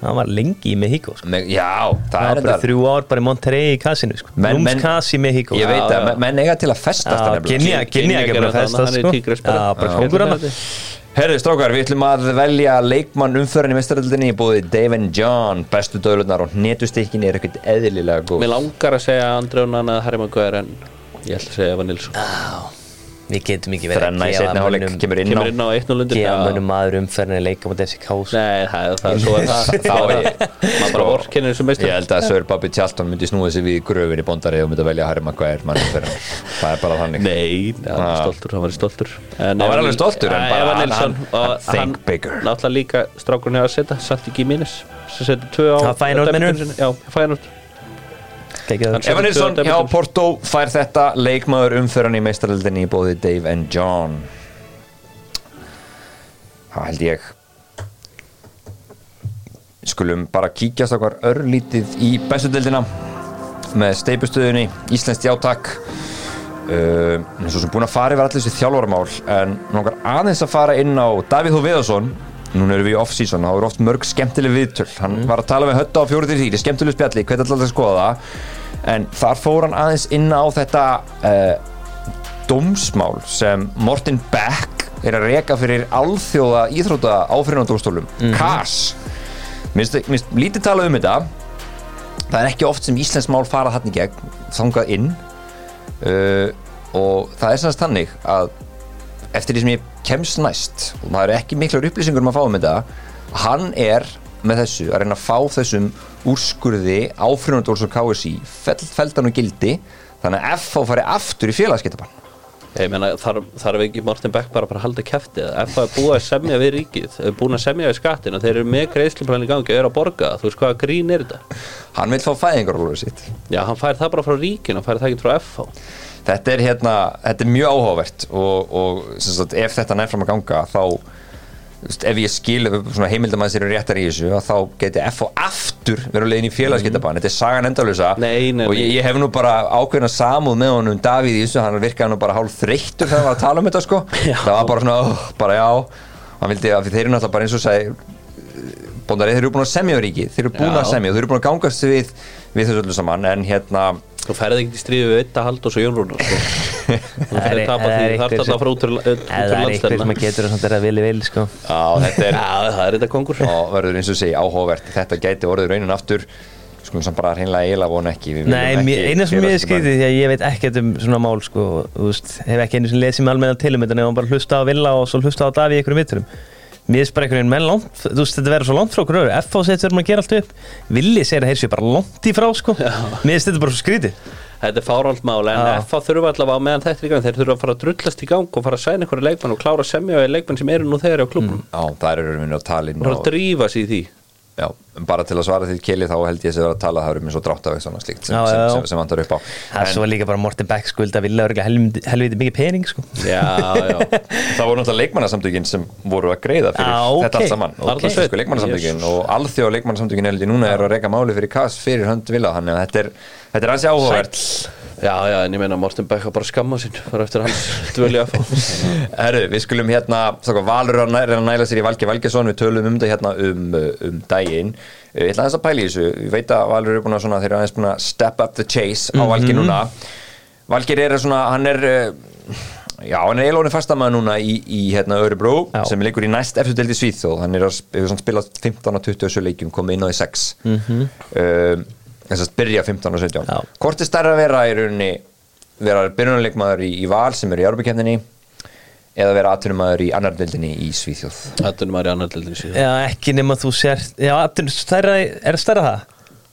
Hann var lengi í Mexico sko. Já, það Það er bara þetta þrjú ár bara í Monterrey í kassinu sko. Men- Rúms men- kass í Mexico Ég veit Já, að menn eiga til að festast það kynja ekki bara það, sko. tígrisspelari. Já, bara Já. kóngur hana Herri, strákar, við ætlum að velja leikmann umförinni mestaröldinni í búið Dave and John, bestu döðlunar og netustikkin er ekkert eðlilega góð Mér langar að segja Andrei Onana eða Harry Maguire En ég ætla að segja Eva Nilsson Við getum ekki verið í seinni hálfleik, kemur inn á inn á 1-0 undir Gefa Já. mönnum maður umferðin að leika mot FCK sko. Nei, það er það, svo er það Þá er maður bara vorkennir sem meistur Ég held að Sir Bobby Charlton myndi snúið sig við í gröfin í bóndari og myndi velja Harry Maguire mann hann. Það er bara þannig Nei, hann var Ah. stoltur, hann var stoltur Hann var alveg stoltur, en bara hann- think bigger. Náttúrulega líka strákurinn hefur að setja Satt ekki í mínus Það Feyenoord, debutinn meinarðu? sinn. Já, Fænort Gekkið það. Hann- Evan Nilsson Tvö hjá. Porto fær þetta leikmaður umferðan í meistaröldinni í bóði Dave and John Það held ég Skulum bara kíkjast okkar örlítið í bestu deildina með steipustöðunni, Íslenskt játak uh, eins og sem búin að fara yfir allir þessi þjálfaramál en nokkar aðeins að fara inn á Davíð Þó Núna erum við í off-season, þá eru oft mörg skemmtileg viðtöl. Hann var að tala með hötta á fjóru til þýri skemmtileg spjalli, hvernig alltaf að skoða það? En þar fór hann aðeins inn á þetta uh, dómsmál sem Morten Beck er að reka fyrir alþjóða íþrótta áfyrirnandómstólum mm CAS minnst, minnst lítið tala um þetta. Það er ekki oft sem Íslands mál fara þarna í gegn þangað inn. Uh, og það er sannast þannig að eftir því sem ég kemst næst og það eru ekki miklar upplýsingur um að fá um þetta hann er með þessu að reyna að fá þessum úrskurði áfrunandóls og KSI feldan og gildi þannig að FH fari aftur í félagskeittabann Ég meina, þarf, þarf ekki Martin Beck bara, að halda kæfti ef það er búið að semja við ríkið er búin að semja við skattin og þeir eru með greiðsluplan í gangi og eru að borga, þú veist hvaða grín er þetta? Hann vil fá fæðingarólur sitt. Já, hann fær það bara frá ríkinu, hann fær það ekki frá FH þetta er hérna, þetta er mjög áhugavert og, og sagt, ef þetta nær fram að ganga þá ef ég skil heimildamæðis eru réttar í þessu að þá geti FH aftur verið að leiðin í félagskeittabann þetta er sagan endalösa og ég, ég hef nú bara ákveðna samúð með honum Davíð í þessu, hann virkaði nú bara hálf þreyttur þegar hann var að tala um þetta sko. Það var bara svona, oh, bara já. Hann vildi að þeir eru náttúrulega bara eins og segi bóndari, þeir eru búin að semja ríki þeir eru búin Já. að semja og þeir eru búin að gangast við við þessu öllu saman. En hérna Þú ferði ekki í stríði við Eitt Hald og svo Jón Rúnar sko. Þú Það er- ferði tapa það er því, það er alltaf sem- að fara út úr Ef það er einhver sem landstæðina að getur að er að vilja vil sko. já, þetta er það er þetta kongur. Og verður eins og segja áhugavert þetta gæti orðið raunin aftur. Skulum samt bara hreinlega eiginlega vona ekki. Við Nei, eina sem ég skriði því að ég veit ekkert um svona mál sko, þú veist, hef ekki einu sem lesið með almenna til um þetta nefnum bara hlusta á Villa og svo hlusta á Daví í einhverjum vitturum mér finnst bara einhvern veginn menn langt þú veist, þetta verður svo langt frá okkur öru F.A. segir að gera allt upp. Villi segir að þeir séu bara langt í frá sko. Mér finnst þetta bara svo skrítið. Þetta er fáralt mál, en Já. FH þurfa allavega á meðan þetta í gang, þeir þurfa að fara að drullast í gang og fara að sæna einhverju leikmann og klára að semja við leikmann sem eru nú þegar á klubnum Já, það eru rauninu að tala inn og og, að drífa sig í því já, bara til að svara til Kili þá held ég að það að tala það eru mér svo drátt af svona slíkt sem, Já, já, sem, já. sem, sem vantar upp á það er svo líka bara Morten Beck skuld að örgulega helviti, mikið pening sko Já, já, það voru náttúrulega leikmannasamtökin sem voru að greiða fyrir Ah, ok. þetta allt saman Ok. Íslensku leikmannasamtökin Jesus. og alþjóð leikmannasamtökin held ég núna er að reyka máli fyrir kass fyrir hönd vilja þannig að þetta er, þetta er ansi áhugavert já, já, en ég meina Morten Beck var bara að skamma sín bara eftir hans dvöli að fá Herru, við skulum hérna, þakka Valur er að næ- að næla sér í Valgi Valgesson, við tölum um þetta hérna um, uh, um daginn. Uh, Ég ætla að pæla í þessu, ég veit að Valur er búin að svona, þeir eru aðeins búin að step up the chase á Valgi núna. Valgir er svona, hann er, uh, já, hann er eiginlega fastamæður núna í, í hérna Örebro, Já. sem liggur í næst eftir deldi Svíþjóð, hann er að sp- hefur svona spilað 15 og 20 leikjum, komið inn á því 6. Mm -hmm. Þess að byrja 15 og 17. Já. Hvort er stærra að vera í rauninni, vera byrjunarleikmaður í, í Val sem er í Árbjörnkefninni eða vera atvinnumæður í annar deildinni í Svíþjóð maður í annar deildin síðan já ekki nema þú sér já, atvinnum stærra, er það stærra það?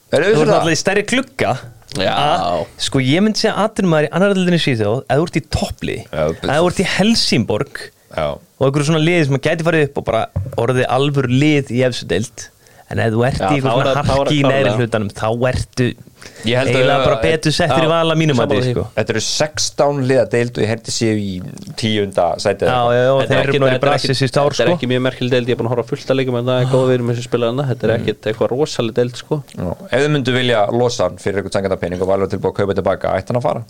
Er þú ert það? alltaf í stærri klugga Já. að- sko ég myndi segja atvinnum í annar deildinni Svíþjóð eða þú ert í topplið Já, eða þú ert í Helsingborg Já, og einhverju svona liði sem að gæti farið upp og bara orðið alvöru lið í efstu deild en ef þú ert Já, í er svona er harki í neðri hlutanum þá ertu að- eiginlega bara betur settir í vala mínum að sammála því. sko. þetta eru 16 liða deild og ég herti séu í tíunda sætið Já, já, já, Þetta þeir er ekki- að sko. ekki mjög merkileg deild, ég er búin að horfa fullt að leikum en það er góð við með sem spila hana Þetta er Mm. ekkit eitthvað rosaleg deild sko Ef þið myndu vilja losa hann fyrir eitthvað sanganda pening og valur tilbúið að kaupa tilbaka, ætti hann að fara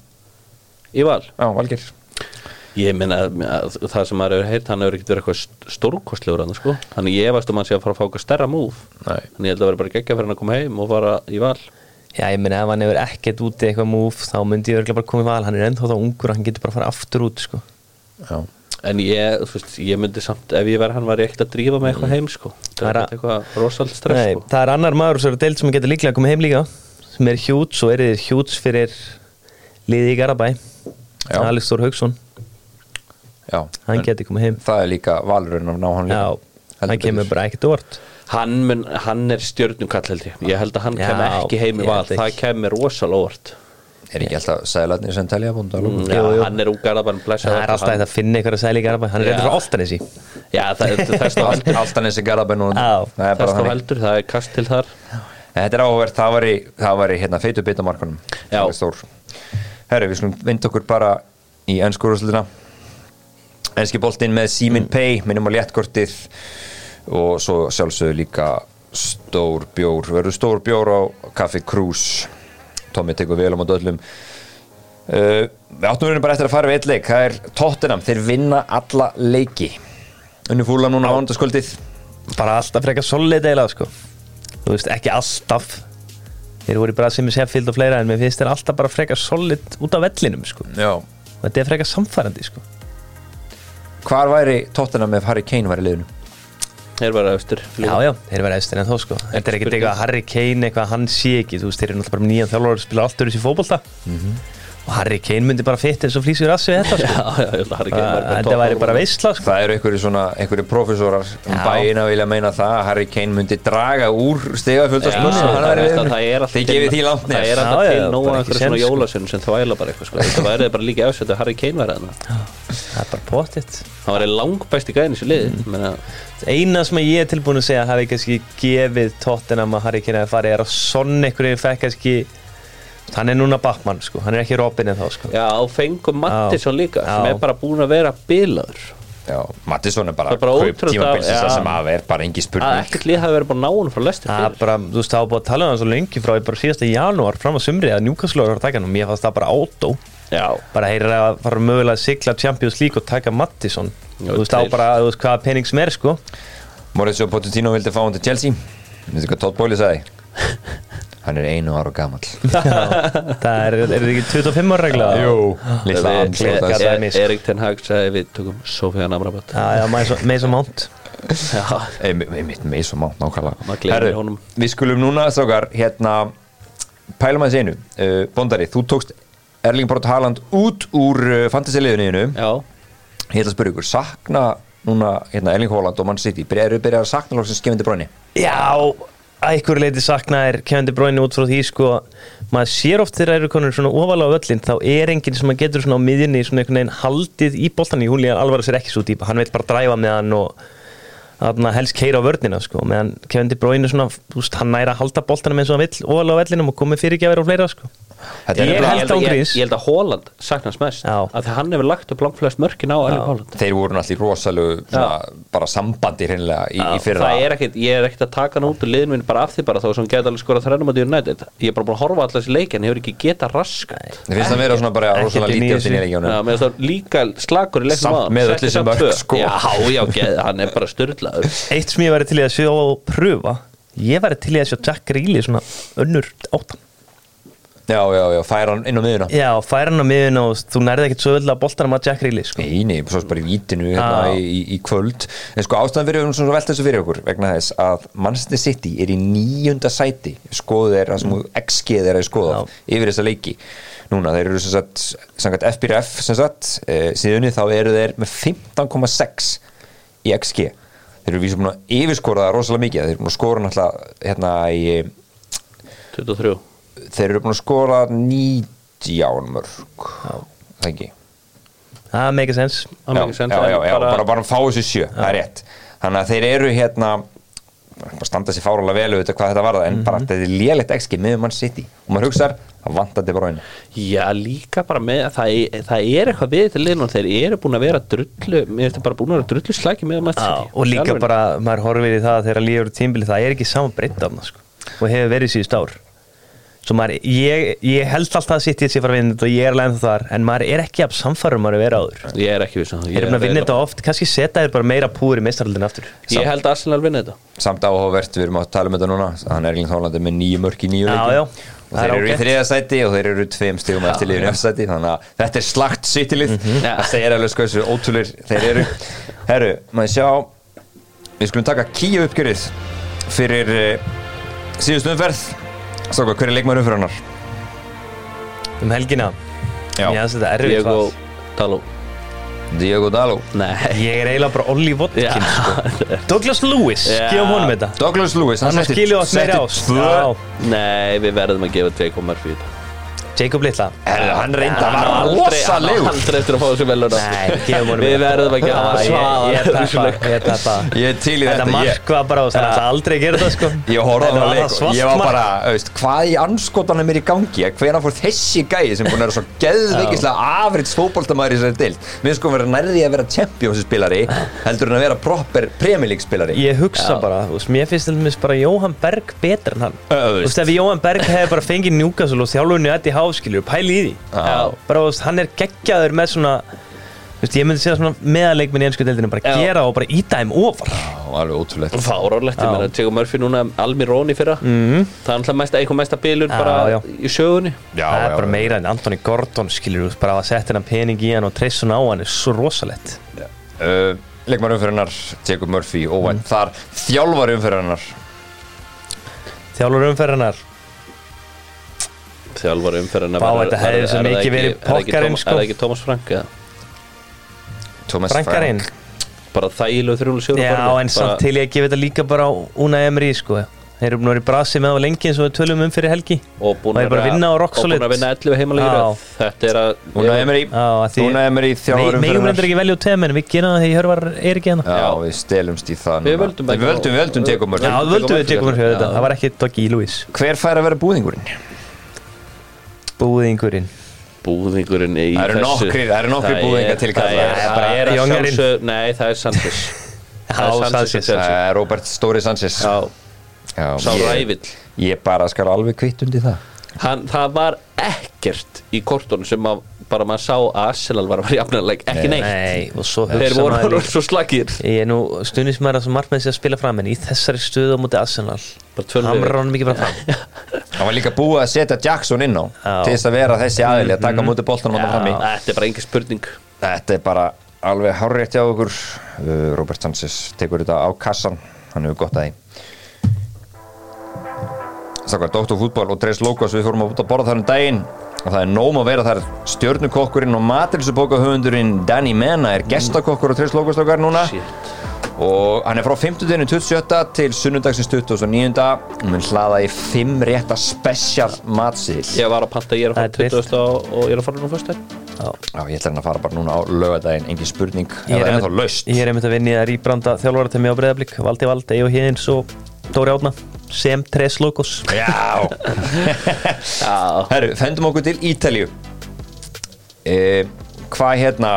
Í val Já, Valgir Ég minna að það sem maður hefur heyrt hann hefur ekkert verið eitthvað stórkostlegur hann sko. Þannig ég efast um hann sé að fara að fá eitthvað stærra múf Nei. Þannig ég held að vera bara geggja fyrir hann að koma heim og fara í val. Já, ég meina ef hann hefur ekkert úti eitthvað múf þá myndi ég örgulega bara koma í val. Hann er ennþá þá ungur og hann getur bara að fara aftur út sko. Já. En ég, þú veist, ég myndi samt ef ég verð hann var ég ekkert að drífa með eitthvað heim sko. Það Það er er eitthvað rosalega stress Nei, sko. það er annar maður sem er deild sem getur líklega að koma heim líka sem hjúts og þið hjúts fyrir liði í Garabæ Já. Alex Þór Haugsson Já, hann geti komið heim. það er líka valurinn að ná hann líka. Já, hann Heldur kemur bara ekkert óvart. Hann, mun, hann er stjörnukall held ég. Ég held að hann Já, kemur ekki heim í val. Það kemur rosalega óvart. Er ekki alltaf sæðlarnir sem telja búin Mm, Já, Jú, jú. hann er úgarðabann blessa það er alltaf hægt að finna eitthvað að segja líka hann er Já. reyður frá garðabenn og Já, það er er kast til þar. En Þetta er áhugverð, það var í, það var í hérna, feitu bitamarkunum Já. Það er stór. Herri, við skulum vind okkur bara í ennskúrúslutina Ennski boltinn með Simin Pay minnum á léttkortið. Og svo sjálfsögðu líka stór bjór, verður stór bjór á Kaffi Krús Tommy tekur vel á mót öllum. Uh, Við áttum verið bara eftir að fara við eitt leik. Það er Tottenham, þeir vinna alla leiki. Unni fúla núna á ándaskvöldið bara alltaf frekar solid eiginlega sko. þú veist ekki alltaf. Þeir voru bara sem ég Sheffield og fleira en mér finnst þeir alltaf bara frekar solid út af vellinum sko. Já. Og þetta er frekar samfærandi sko. Hvar væri Tottenham ef Harry Kane var í liðinu? Þeir bara eftir já já, þeir verða eftir en þó sko. þetta er ekkert eitthvað Harry Kane eitthvað hann sé ekki, þú veist þeir eru náttúrulega bara nýjan þjálfur og spila allt öðru sér fótbolta og Harry Kane myndi bara fitt eins og flýsur rassi þetta sko. Já, já, að Harry Kane bara þetta væri bara veistla sko. Það eru einhverju svona, einhverju profesorar um bæina vilja meina það að Harry Kane myndi draga úr stegafjölda Já, spurs það er veist að það er alltaf langt Það er alltaf til já, nóg bara að ekki einhverjum svona sko. jólasinn sem þvæla bara eitthvað sko. Þetta væri bara líka ásett að Harry Kane væri þarna það er bara pottitt Hann væri langbæst í gæðin í sér liði menna, eina sem ég er tilbúin að segja hafi kannski gefið Tottenham að Harry Kane að fara er að sonn einhverju fekk kannski hann er núna Bachmann sko, hann er ekki Robin en þá sko. Já, og fengum Mattisson líka sem er bara búin að vera bilaður. Já, Mattisson er bara, Það er bara að- tímabilsins já. sem að er bara engi að spurning ekkert lið hafi verið bara náun frá lestir Það er bara, þú veist, það var búin að tala um það svo lengi frá bara síðasta janúar fram á sumri að Newcastle var að taka hann og mér fannst það bara átó Já, bara heyrir að fara mögulega að sigla Champions League og taka Mattisson. Þú veist, á þeir- bara, þú veist, hvaða pening sem er sko. Mauricio Pochettino vildi fá hann til Chelsea Veistu hvað Todd Boyle sagði? Hann er einu ára gamall. Það er, er þetta ekki 25 ára regla? Það er mis. Erik Ten Hag sagði við tökum Sofían Amrabat Já, Mount. Já, Einmitt með svo mátt nákvæmlega. Við skulum núna, strákar, hérna Pælum aðeins einu. Uh, Bondari, þú tókst Erling Brot Haaland út úr uh, Ég ætla að spyrja ykkur, sakna núna hérna, Erling Haaland og Man City? Eru byrjað að sakna loksins Kevin De Bruyne? Já, að einhverju leiti sakna er De Bruyne út frá því sko maður sér oft þegar eru konur svona ofalega öllin þá er enginn sem að getur svona á miðjunni svona einhvern veginn haldið í boltan í húnlega alvara sér ekki svo dýpa, hann veit bara dræfa með hann og þarna helst keira á vörnina sko, meðan De Bruyne svona, þú veist, hann næra að halda boltanum eins og hann vill ofalega á öllinum og komið fyrirgjafir og fleira sko Ég er held ég, held að, ég, ég held að Holland saknast mest Já. að hann hefur lagt upp langt flest mörkin á Erling Holland Þeir voru náttúrulega í rosalegu svona, bara sambandi hreinlega í, í fyrra. það er ekkit, ég er ekkit að taka hann út úr liðin minn bara af því bara þó sem hann geta alveg skorað þrennum á því United. Ég er bara búin að horfa allar þessi leik en hefur ekki geta raskat Mér finnst það vera svona bara Ekkert rosalega í lítið það líka slagur í leiknum Samt með öll setti þessi samt mörk, tvö. sko. Já, já, geð, hann er bara styrlaður Eitt sem ég væri til í að sjá og pröfa ég væri til í að sjá Jack Greeley svona önnur áttan Já, já, já, færa hann inn á miðuna Já, færa hann á miðun og þú nærði ekkert svo öll að boltanum að Jack Greeley sko. Nei, nei, svo bara í vítinu hérna, Já. í, í, í kvöld. En sko ástæðan fyrir erum svona velta þessu fyrir okkur vegna þess að Manchester City er í níunda sæti skoðu þeir, það sem XG þeir að skoða yfir þessa leiki. Núna, þeir eru sem sagt, samkvæmt FBRF sem sagt, e, síðunni þá eru þeir með 15,6 í XG Þeir eru vísum búin að yfirskora það rosalega mikið. Þeir eru búin að skora náttúrulega hérna í 23 Þeir eru búin að skora 19 mörg Það ekki? Það make a sense Það bara- bara, fá þessu sjö, það er rétt. Þannig að þeir eru hérna standa sér fáralega vel auðvitað hvað þetta varða en Mhm. bara þetta er lélegt XG með mann City. Og maður hugsaðar, það vantandi bara einu. Já, líka bara með það, er- það er eitthvað við þetta liðin og þeir eru búin að vera drullu mér finnst það bara búin að vera drullu slæki með að Já, og líka bara, maður horfir í það þegar líður tímbili, það er ekki saman breytt af það sko. og hefur verið síðust ár maður, ég, ég held alltaf að sitt í þessi fara að vinna þetta og ég er alveg ennþá þar en maður er ekki af samfærum maður að vera áður. Ég er ekki vissan Þeir eru búin að vinna þetta oft, kannski setja þér bara meira púr í meistaraldin aftur. Ég held að Arsenal vinna þetta. Samt áhugavert, við erum að tala um þetta núna. Hann er Erling Haaland er með nýju mörk í nýju já. og Það er þeir eru í ágætt. þriða sæti og þeir eru tveim stigum eftir liðinu eftir sæti þannig að þetta er slagt sýttilið Mhm. það segir alveg sko þessu ótrúlir þeir eru. Herru, maður sjá við skulum taka kíu uppgjörið fyrir uh, Strákar, hver er leikmaður umferðarnar? um helgina Já. Mér finnst þetta erfitt Diego val. Taló Diogo Daló Nei Ég er eiginlega bara Olli Já. Vodkin sko. Douglas Lewis, gefum honum þetta Douglas Lewis, hann setti tvö. Nei, við verðum að gefa Jacob Murphy þetta Jacob Herðu, hann á vara aldrei- hann aldrei eftir að fá þessu velun Nei, gefum honum Við verðum ekki að hafa Já, svaðal Ég er til í Þetta þetta, mark var bara, það er aldrei að gera þetta sko. Ég horfði á það var leik ég var bara, auðvist, hvað í anskotanum er í gangi? Hvena fór þessi gæi sem búin að vera svo geðveikislega afrits fótboltamæður í þessari dild við sko vera nærði að vera champions spilari heldur en að vera proper Premier League spilari. Ég hugsa bara, mér finnst til dæmis bara Jóhann Berg betur en hann Háskilur, pæli í því. Já. Bara, þú veist, hann er geggjaður með svona Þú veist, ég myndi segja svona meðaleikminn í ennsku deildinu bara Já. gera og bara íta þeim ofar. Já, alveg ótrúlegt. Fárárlegt, ég meina Jacob Murphy núna Almiróni fyrra. Mhm. Það er alltaf mesta, eitthvað mesta bilun Já, bara já. í sögunni. Já, Það er bara meira en Anthony Gordon skilur þú veist, bara að setja hennan pening í hann og treysa hann á hann er svo rosalett uh, leikmar umfyrirnar Jacob Murphy óvænt. Mm. þar þjálfar umfyrirnar Þjálfur umferðarnar Þjálfar umferðina Vá, þetta hefði svo mikið verið pokkarinn, Er sko. það ekki Thomas Frank eða? Thomas Frankarinn Bara þægilegu þrjúlu sjóru Já, en samt til ég að gefa þetta líka bara á Una Emery sko Þeir eru búin að vera í brasi með á lengi eins og við tölum um fyrir helgi Og búin bara að vinna á rock Og búin solid. að vinna 11 heimalegir Já. röð. Þetta er að Emery Já, að því Una Emery þjálfar Við reyndar ekki velja út tegum en við gerum það því Hjörvar er ekki hérna Já, Já. við stelumst í það Við núna. völdum Við völdum, við völdum Murphy Já, það völdum við þetta Það var ekki Doggy Lewis Hver fær að vera búðingurinn? Búðingurinn. Búðingurinn í Það eru þessu- nokkrir- það eru nokkrir Það er- búðingar til það er- Það er Það bara er að Jóngerinn. sjálfsög Nei, það er Sanchez. Það er Sanchez Sanchez. Chelsea. Uh, Robert Stóri Sanchez. Já, Já, sá ég- rævill Ég bara skal alveg kvitt undir það Hann, það var ekkert í kortunum sem að bara maður sá að Arsenal var að vera jafnarleik, ekki neitt. Nei, og svo þeir hugsa voru maður líka svo slagir Ég er nú stundismæra sem markmenn sé að spila fram en í þessari stöðu á móti Arsenal Bara tvölu Hamrar honum ekki bara fram. Það var líka búið að setja Jackson inn á Já. Til þess að vera þessi aðili að taka mútið boltanum ja. frammi. þetta er bara engin spurning. Þetta er bara alveg hárrétt hjá okkur. Uh, Robert Sanchez tekur þetta á kassan. Hann hefur gott að því Dr. Fútbol og Dreis Lókos Við fórum út að borða þar um daginn Og það er nóg að vera þar stjörnukokkurinn og matilsubókahöfundurinn Danny Mena er gestakokkur á Dreis Lókos núna Shit. og hann er frá 50. 27. til sunnudagsins 29. og mun hlaða í 5 rétta special matsill ég var að panta, ég er að fara 20. og og ég er að fara nú fyrst Já. Já, ég ætla hann að fara bara núna á lögadaginn, engin spurning Ég er einmitt- ennþá laust Ég er einmitt að vinni að rýbranda þjálfaratemmi á Breiðablík Valdi Vald, Eo Hins og Dóri Átna sem Tres Logos Já. Já, Herru, fendum okkur til Ítalíu. E, Hvað hérna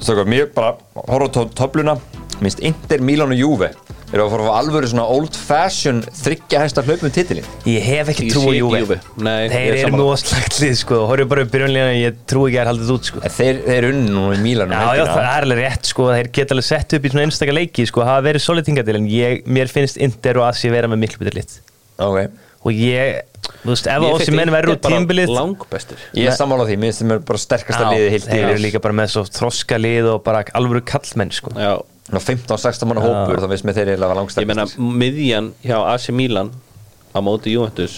Stökkur, mér bara horfa á töfluna. Minnst Inter, Milan og Juve eru að fara að fá alvöru svona old fashion þryggja hæsta hlaupum titilin Ég hef ekki trú á Júve Þeir er eru mjög slagtlið sko. Horfum bara upp byrjunlega Ég trú ekki að það er haldið út sko. Þeir, þeir unni núna í Milan um Já, já, það er alveg rétt sko. Þeir geta alveg sett upp í svona einstaka leiki sko. Hafa verið solid hingað til En ég, mér finnst Inter og Asi vera með miklu betur lit okay. Og ég, þú veist, ef Asi menn verður út tímbilið Ég er sammála því, mér finnst þeim bara sterkasta liði heilt Þeir eru yfir líka bara með svo þroska lið og bara alvöru kallmenn sko Já, Ná 15-16 manna hópur, þá finnst mér þeir eiginlega var ég meina langsterkast miðjan hjá AC Milan á móti Juventus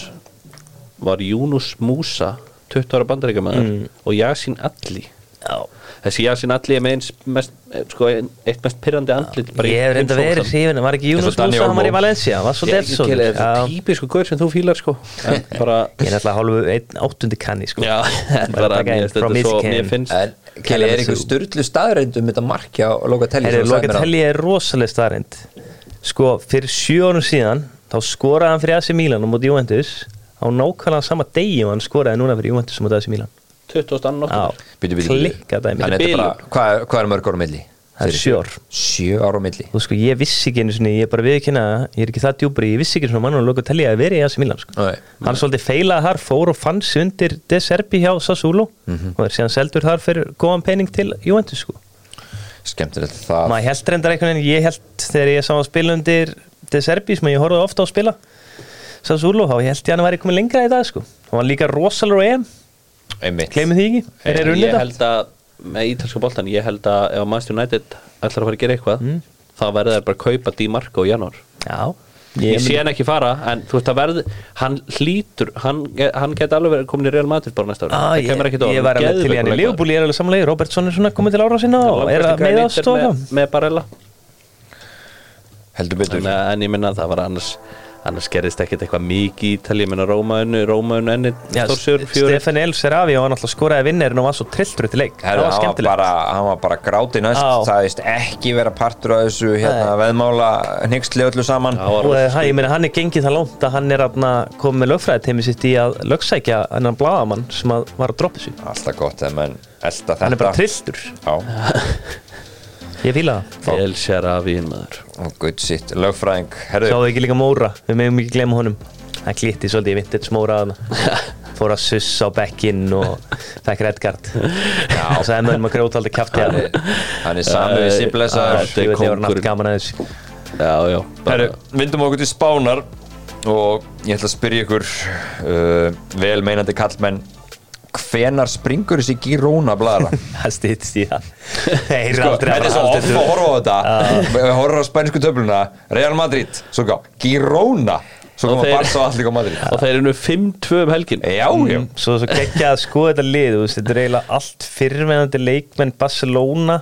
var Yunus Musa 20 ára bandaríkjamaður Mm. og Yasin Alli Já þessi Yasin Alli er með eins mest, sko, eitt mest pyrrandi andlit Ég hef reynda verið hrifin, var ekki og Júnus Musa, hann var í. Valencia, var svo kel- þetta er típisku gaur sem þú fílar sko. En bara Ég er náttúrulega hálfu einn áttundi kanni sko. Já, en Bara mér svo mér finnst En Kelly, er einhver styrlu staðreindum þetta markja mér á? Locatelli er rosalega staðrind Sko, fyrir árum síðan þá skoraði hann fyrir AC Milan og móti Juventus. Á nákvæmlega sama degi og hann skoraði núna fyrir Juventus og móti AC Milan 20. annan Já, okkur Bíddu, bíddu, bíddu. klikka dæmi er hvað, er mörg ára milli? Það er sjö ár. Sjö ára milli Þú sko, ég vissi ekki einu sinni, ég er bara viðkynna ég er ekki það djúpri, ég vissi ekki svona mann og Locatelli að vera í AC Milan sko. Hann svolítið feilaði þar, fór og fann sig undir De Serbi hjá Sassuolo Mhm. og er síðan seldur þar fyrir góðan pening til Juventus sko. Skemmtilegt það maður held reyndar einhvern veginn, ég held þegar ég sá að spila undir De Serbi sem ég horfði ofta á að spila Sassuolo, þá held ég að hann væri komið lengra í dag sko. hann var líka rosalur á EM Gleymið því ekki, eru unnið ég það held að með ítalska boltan, ég held að ef Manchester United ætlar að fara að gera eitthvað Mm. þá verður þeir bara að kaupa Di Marco í janúar. Já, Ég ég sé hann ekki fara en þú veist að verð hann hlýtur, hann, hann geti alveg verið komin í Real Madrid bara næsta ári. Ah, Það ég, kemur ekkert á ég var alveg til í hann í. Leopold, ég er alveg samlega Robertson er svona komið til ára sinna og er að græðir meðast og með, með Barella. Heldur betur. En, eh, en ég minna að það var annars annars gerðist ekkert eitthvað mikið í Ítalíu ég minna Rómaunu, Rómaunu enni Já, Þórsjör, fjóri Stefan El Seravi og hann alltaf skoraði vinnirinn og var svo trilltur til leik. Herðu, það var hann, skemmtilegt. bara, hann var bara gráti næst. Já. það veist ekki vera partur af þessu hérna, veðmála hnyggsli öllu saman. Var og rosa eh, hann, ég meina hann er gengið það langt að hann er komið með lögfræðiteimi sitt í að lögsækja hennan bladamann sem að var að droppa þessu alltaf gott menn elda þetta hann er bara trilltur, Já, ég fíla það. El Sharavín maður. Og gutt sitt, lögfræðing Sjáðu ekki líka Móra, við megum ekki glemma honum. Hann klitti svolítið í vintage Móra. Fór að sussa á bekkinn og fekk Redgard og sagði mönnum að gróta aldrei kæfti hann er, hann er sami við simplesa Þetta er Ég veit ég var nátt gaman að þessu. Já, já Herru, vindum okkur til Spánar og ég ætla að spyrja ykkur uh, vel meinandi kallmenn hvenar springur þessi Girona bladra? Það stýttist í það. Sko, aldrei þetta er svo off að horfa á þetta. Við horfum á spænsku töfluna. Real Madrid, svo gá, Girona svo koma Barca og Atletico Madrid. Og þeir eru nú 5-2 um helgin já, já, Mm, Svo, svo geggja að skoða þetta lið Þetta er eiginlega allt fyrrvenandi leikmenn Barcelona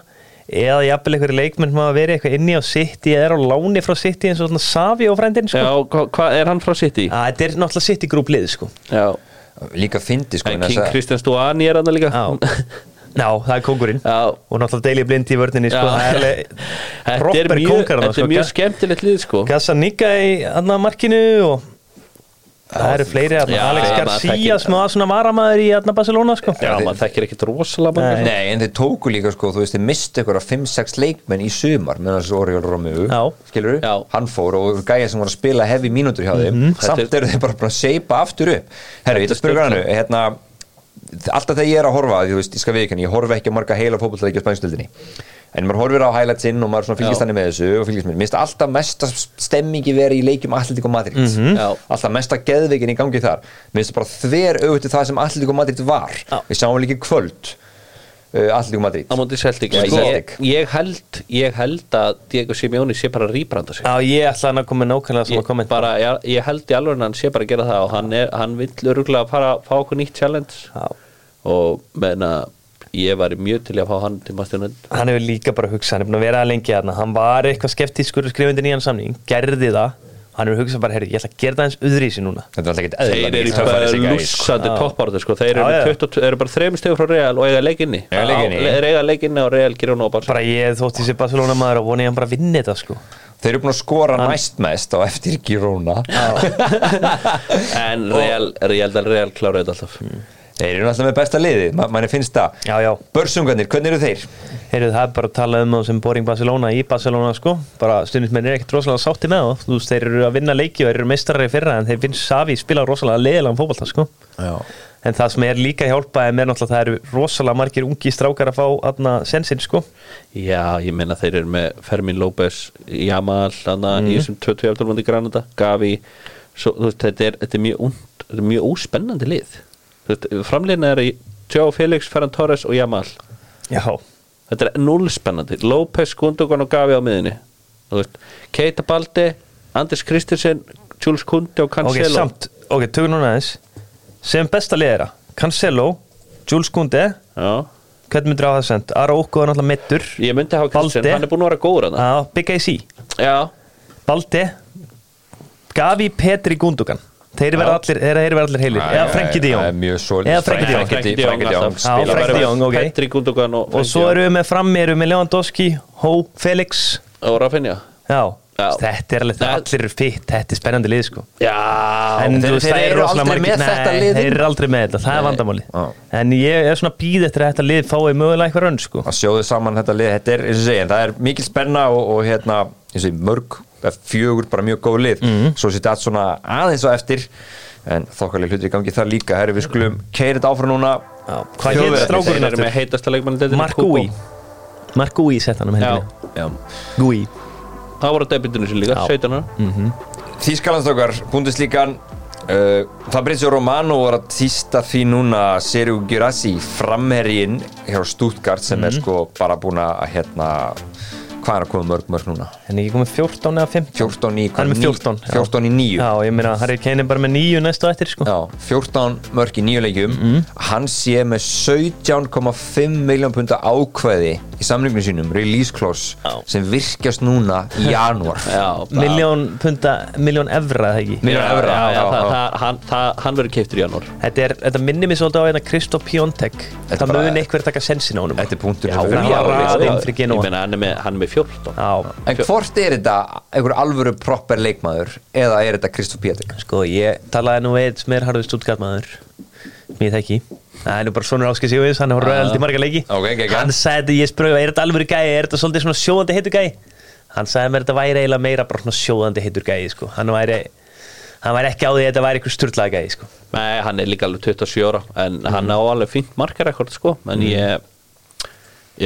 eða jafnvel einhverju leikmenn sem hafa verið eitthvað inni á City eða er á láni frá City eins og svona Savi og frændin sko. Já, hvað hva, er hann frá City? Að Þetta er náttúrulega City grúp lið sko. Já, líka fyndi sko King Kristján Stuani er hann líka Já. Já, það er kongurinn Já. og náttúrulega deili blind í vörninni sko. Það er er proper mjög, kongar þetta er mjög skemmtilegt lið sko Gassa Nika í annar markinu og það eru fleiri þarna. Já, Alex maður Garcia sem var svona varamæður í annar Barcelona sko. Já, maður þekkir ekkert rosalega Nei. mann Nei, en þeir tóku líka sko, þú veist, þeir mistu ykkur af 5-6 leikmenn í sumar meðan þessu Oriol Romeu, skilur Já. hann fór og gæja sem voru að spila hefi mínútur hjá þeim, samt Þetta er- eru þeir bara að seipa aftur upp. Herru, ég ætla að spyrja er hérna, alltaf þegar ég er að horfa, þú veist, ég skal viðkynna, ég horfa ekki á marga heila fótbollleiki á spænstöldinni en maður horfir á highlights inn og maður svona fylgist hann með þessu og fylgist með, mér finnst alltaf mesta stemmingi verið í leikjum Atletico Madrid. Já. alltaf mesta geðveikin í gangi þar. Mér finnst það bara þver auðvitað það sem Atletico Madrid var. Já. við sjáum líka kvöld uh, Atletico Madrid. Á móti Celtic. Já, í sko, Celtic. ég, held, ég held að Diego Simeone sé bara að rýbranda sig. Já, ég ætla hann að koma nákvæmlega sem ég, að komment bara, ég, ég held í alveg hann sé bara að gera það og hann, er, hann vill öruglega fara að fá okkur nýtt challenge. Já. og menna ég var mjög til að fá hann til Mastunund Hann hefur líka bara hugsað, hann er búin að vera að lengi þarna. Hann var eitthvað skeptískur skrifandi nýjan samning Gerði það, hann hefur hugsað bara, herri, ég ætla að gera það eins öðri í sig núna. Þetta er alltaf ekkert þeir eru bara sko. lúsandi toppáratu sko. þeir eru, já. 22, eru bara þreim stegu frá Real og eiga leikinni Eiga leikinni og Real hún á bara ég þótt í sig Barcelona maður og voni ég hann bara vinni þetta sko. Þeir eru búin að skora næst mest á eftir Girona. En Real, Real, Real klára þetta alltaf þeir eru alltaf með besta liði, Ma, manni finnst það. Já, já, börsungarnir, hvernig eru þeir? heyrðu það er bara að tala um þá sem Boring Barcelona í Barcelona sko. Bara stundismenn er ekkert rosalega sátti með þá. Þú veist, þeir eru að vinna leiki og þeir eru meistarar í fyrra En þeir finnst Savi spila rosalega leiðilega fótbolta sko. Já. En það sem er líka hjálpaði með náttúrulega það eru rosalega margir ungi strákar að fá aðna sensin sko. Já, ég meina þeir eru með Fermin López, Jamal hana, í þessum 22 afturlandi Granada Gavi, svo, veist, þetta er, er er mjög óspennandi lið framliðina er í Joe Felix, Ferran Torres og Jamal. Já, þetta er null spennandi. López, Gundogan og Gavi á miðinni Keita Baldi Anders Kristensen, Jules Kundi og ok, Cancelo samt, ok, tökum núna aðeins. Sem besta liðera, Cancelo Jules Kunde, Já, hvernig myndir á það send Araúko er náttúrulega mittur ég myndi hafa Baldi. hann er búin að vera góður Já, Big AC Já, Baldi Gavi Petri Gundogan Þeir þeir verða allir heilir. Eða Frenkie de er Jong Eða Frenkie de Jong. Og, Og svo eru við með frammi Eru við með Lewandowski, Hó, Felix. Og Rafinha. Þetta er. Allir eru fitt, þetta er spennandi lið sko. Já, En þeir- eru aldrei með þetta lið. Þeir eru aldrei með þetta, það er vandamáli Já. En ég er svona býð eftir að þetta lið fái mögulega eitthvað rönn sko. Að sjóðu saman þetta lið. Þetta er, eins og segja, það er mikil spenna og, og hérna, eins og segja, mörg fjögur, bara mjög góð lið. Mhm. svo sér þetta svona aðeins á eftir en þokkalega hlutir í gangi þar líka. Herri, við skulum keira þetta áfram núna. Já, Hvað Þeir strákurinn eru með heitasta leikmann Mark Gui Mark Gui sett hann um Já. Gui það voru debutinu sér líka, Já. 17 ára. Þýskalandstókar, Bundesligan uh, Fabrizio Romano var að týsta því núna. Seru Girassi framherjinn hjá Stuttgart sem er sko bara búin að hérna, hvað er að koma mörg mörg núna? En ekki komið 14 eða 15 14 í, Hann er með 14 já. 14 í 9 Já, ég meina, Harry Kane er bara með 9 næstu eftir sko Já, 14 mörg í nýju leikjum Mhm. hann sé með 17,5 miljón punta ákveði í samlinginu sínum, release clause Já. sem virkjast núna í janúar. Miljón punta, miljón evra það ekki? Milljón Já, evra, já, já, já, það, já. það, hann, það, hann verður keiftur í janúar. Þetta, er, þetta minnir mér svolítið á þetta Kristof Piontek. Þetta Það mun eitthvað taka sensin á honum. Þetta er punktur Ég meina, hann er með, hann er með 14 Já, En hvort er þetta einhver alvöru proper leikmaður eða er þetta Kristof Pétur? sko, ég talaði nú við sem er Mér þekki. Það er nú bara sonur Áskei Sigurðis, hann er horfður til marga leiki. Ok, ok, ok. Hann sagði ég spurði, er þetta alvöru gæi, er þetta svolítið svona sjóðandi heitur gæi? Hann sagði mér þetta væri eiginlega meira bara svona sjóðandi heitur gæi, sko. Hann væri, hann væri ekki á því að þetta væri eitthvað sturlaði gæi, sko. Nei, hann er líka alveg 27 ára en hann á alveg fínt markarekord sko. En ég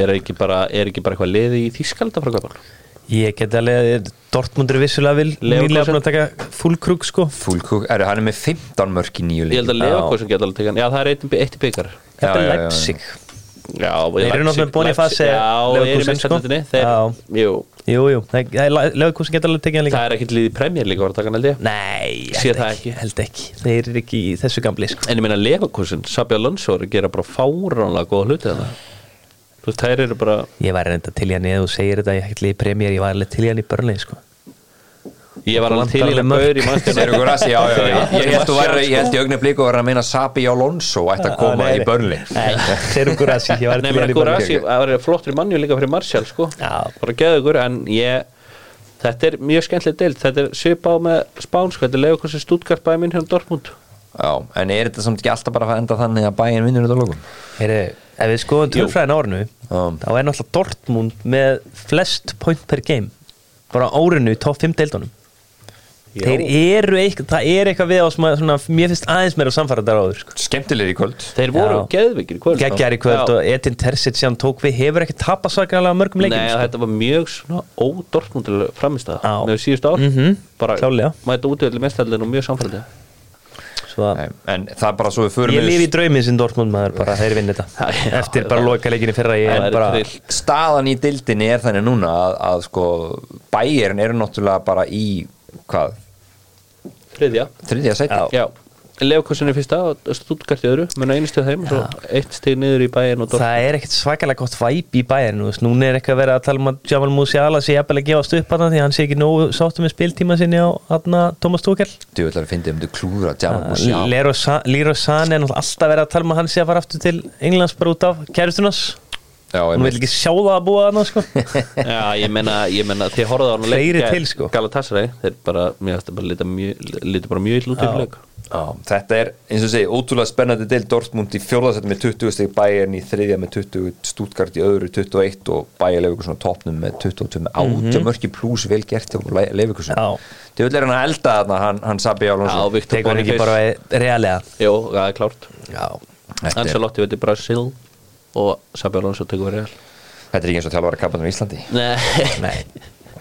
er ekki bara, er ekki bara eitthvað liði í Þískalda frá Kaupal Ég get alveg, Dortmundur er vissulega vil. Nýlega búin að taka full krug, sko. Fúlkúk, er hann er með 15 mörg í nýju Ég held að sem geta alveg tekið hann. Já, það er eitt, eitt í byggar Þetta er. Leipzig. Já, Þeir eru náttúrulega jú, Jú, jú, Leifkúsin geta alveg tekið hann líka. Það er ekkit liði Premier líka var að taka hann held ég. Nei, Sé held það ekki, ekki. ekki. Þeir eru ekki í þessu gamli, sko. En ég meina Leverkusen, Sabi Alonso er að gera bara fáránlega góða hluti þannig Þú veist, þær eru bara Ég var reynda til hann eða þú segir þetta ég ætli í premjör, ég var alveg til hann í börnlega sko. Ég var alveg til alveg gaur í já Ég held þú væri, ég held í augnablíku að vera að meina Sabi Alonso ætti að koma í börnli eru Gurasi, ég var til hann í rassi, það var flottur mannjú líka fyrir Martial sko. Já. bara geðu ykkur, en ég þetta er mjög skemmtilegt deild, þetta er svipað með Spánsk, þetta er leiður hversu Stuttgart bæði minn hjá Dortmund. Já, en er þetta samt ekki alltaf bara að enda þannig að bæinn vinnur þetta lókum? Heyri, ef við skoðum tölfræðin árinu Já. þá er náttúrulega Dortmund með flest point per game bara á árinu í topp 5 deildunum. Þeir eru eitthvað, það er eitthvað við á að, svona, mér finnst aðeins meira samfæra þar áður sko. Skemmtilegir í kvöld þeir voru Já. geðvikir í kvöld Geggjar í kvöld Já. og Edin Terzic sem tók við hefur ekki tapað svakalega mörgum leikum Nei, sko. þetta var mjög svona ódortmundilega framistæða Já. með síðust ár Mhm, bara klálega. mæta útvöldi mestallin og mjög að Nei, En það er bara svo við förum Ég lifi í draumið sem Dortmund maður bara þeir vinna þetta Eftir já. bara lokaleikinni fyrra ég bara. Staðan í dildinni er þannig núna að, að sko bæjarn eru náttúrulega bara í hvað, Þriðja þriðja seti Já. Já, Leifkursin er fyrsta og Stuttgart í öðru. Menn einu stöð þeim og svo eitt stig niður í bæin og Það er ekkert svakalega gott væp í bæjarn Núna er eitthvað verið að tala um að Jamal Musiala sé jafnvel að gefast upp hann því að hann sé ekki nógu sáttu með spiltíma sinni á Thomas Tuchel. Þú ætlar að finna um þú klúra Jamal Musiala. Leroy Sa- Leroy Sané er alltaf verið að tala um að hann sé að fara aftur til Englands bara út af kæristunars Já, Hún vil ekki sjá það að búa þarna sko. Já, ég menna, þið horfðu á hann að leika til, sko. Galatasaray, þeir bara, bara lítið bara mjög illa út í Já. Já, þetta er eins og segi ótrúlega spennandi del Dortmund í fjórðarsætti með 20 steg Bayern í þriðja með 20 Stuttgart í öðru 21 og Bayern Leifur svona toppnum með 22 með 8 mörki pluss vel gert og Já. Þau vil er hann að elda þarna hann, hann Sabi Viktor Tekur hann ekki bara reallega Jú, það er klárt. Já Þetta er, Ancelotti veit í Brasil og Sabi tekur verið real. Þetta er ekki eins og þjálfara kappanum í Íslandi. Nei,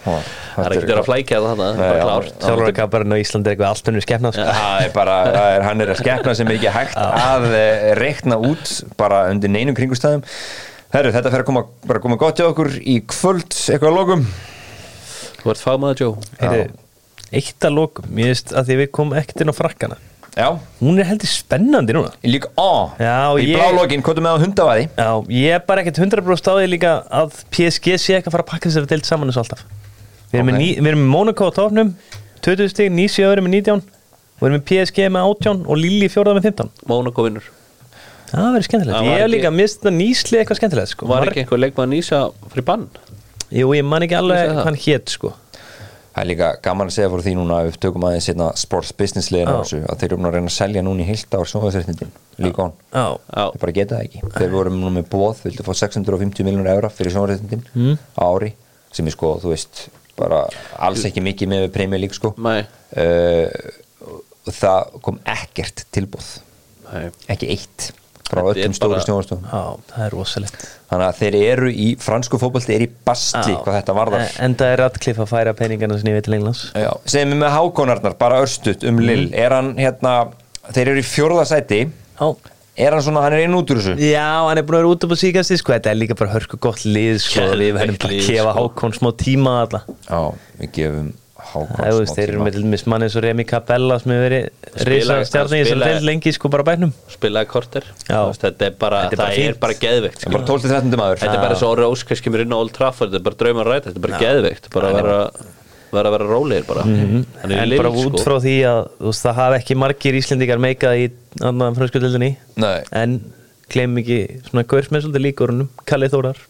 það er ekki verið að flækja það þannig, það er Nei, bara já. klárt. Þjálfarakabarinn á Íslandi er eitthvað allt önnur skefna sko. Það er bara, það er, hann er að skepna sem ekki hægt að eh, reikna út bara undir neinum kringustæðum Herru, þetta fer að koma, bara að koma gott hjá okkur í kvöld, eitthvað að lókum Þú ert fagmaður Heyrðu, Eitt að lokum, ég veist að því við komum ekkert inn á frakkana. Já, Hún er heldur spennandi núna. Líka, á, Já, í ég- blálógin, hvað er með á hundavæði? Já, ég er bara ekkert 100% á því líka að PSG sé ekki að fara að pakka þessari deilt saman þessu alltaf Við erum, Ok. með, ní, við erum með Monaco á tóknum 20 stig, Nísi öðru með 19 og við erum með PSG með 18 og Lille fjórða með 15 Mónaco vinnur. Það verður skemmtilegt. Ég er ekki- líka mist þetta nýsli eitthvað skemmtilegt sko. Var ekki einhver leikmaður nýsa fyrir bann? Jú, ég man ekki alveg hann hét sko. Það er líka gaman að segja fyrir því núna að við tökum aðeins hérna sports business liðin á þessu að þeir eru búin að reyna að selja núna í heilt ár sjóðarsreitnindin, líka Já, þeir bara geta það ekki, þeir voru núna með bóð vildu fá 650 miljónur eura fyrir sjóðarsreitindin Mm. á ári, sem er sko þú veist, bara alls ekki mikið með Premier League sko. Nei. uh, og það kom ekkert tilbúð nei. Ekki eitt frá Þetta öllum stóru já, það er rosalegt. Þannig að þeir eru í fransku fótbolti er í bastli hvað þetta varðar. En það er Radcliffe að færa peningana sinni við til Englands. Já, segjum við með hákonarnar, bara örstutt um Lill, er hann hérna þeir eru í fjórða sæti. Já, Er hann svona, hann er inn út úr þessu? Já, hann er búin að vera út upp á síkasti sko, þetta er líka bara hörku gott lið sko, við verðum bara að kefa sko. Hákon smá tíma alla. Já, við gefum Hákon Það veist, þeir eru með til dæmis manni eins og Remi Capella sem hefur verið í þessari spila- deild lengi sko bara bænum. spilaði korter. Þetta er bara, Þetta er bara það er bara geðveikt Það er bara 12-13 maður. Þetta er bara svo Óri Óskars kemur inn á Old Trafford Þetta er bara draumar rætt, þetta er bara geðveikt bara vera, vera að vera rólegir bara. Hann er En lill, bara út sko. frá því að þú veist, það hafa ekki margir Íslendingar meikað í annan fröskuldildinni Nei, en gleym ekki svona gaurs með svolítið líkurunum Kalli Þórar.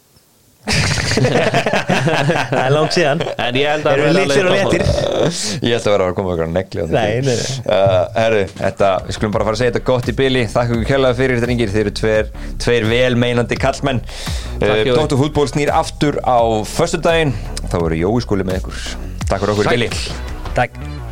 Það er langt síðan. En ég held að léttir? Ég held að vera að koma okkur að negli uh, Herru, þetta, við skulum bara fara að segja þetta gott í byli Þakka ykkur kjærlega fyrir þetta ringir Þeir eru tveir, tveir velmeinandi kallmenn uh. Dóttu fútból snýr aftur á föstudaginn. Þá verður Jói skúli með ykkur. Takk fyrir okkur í byli Takk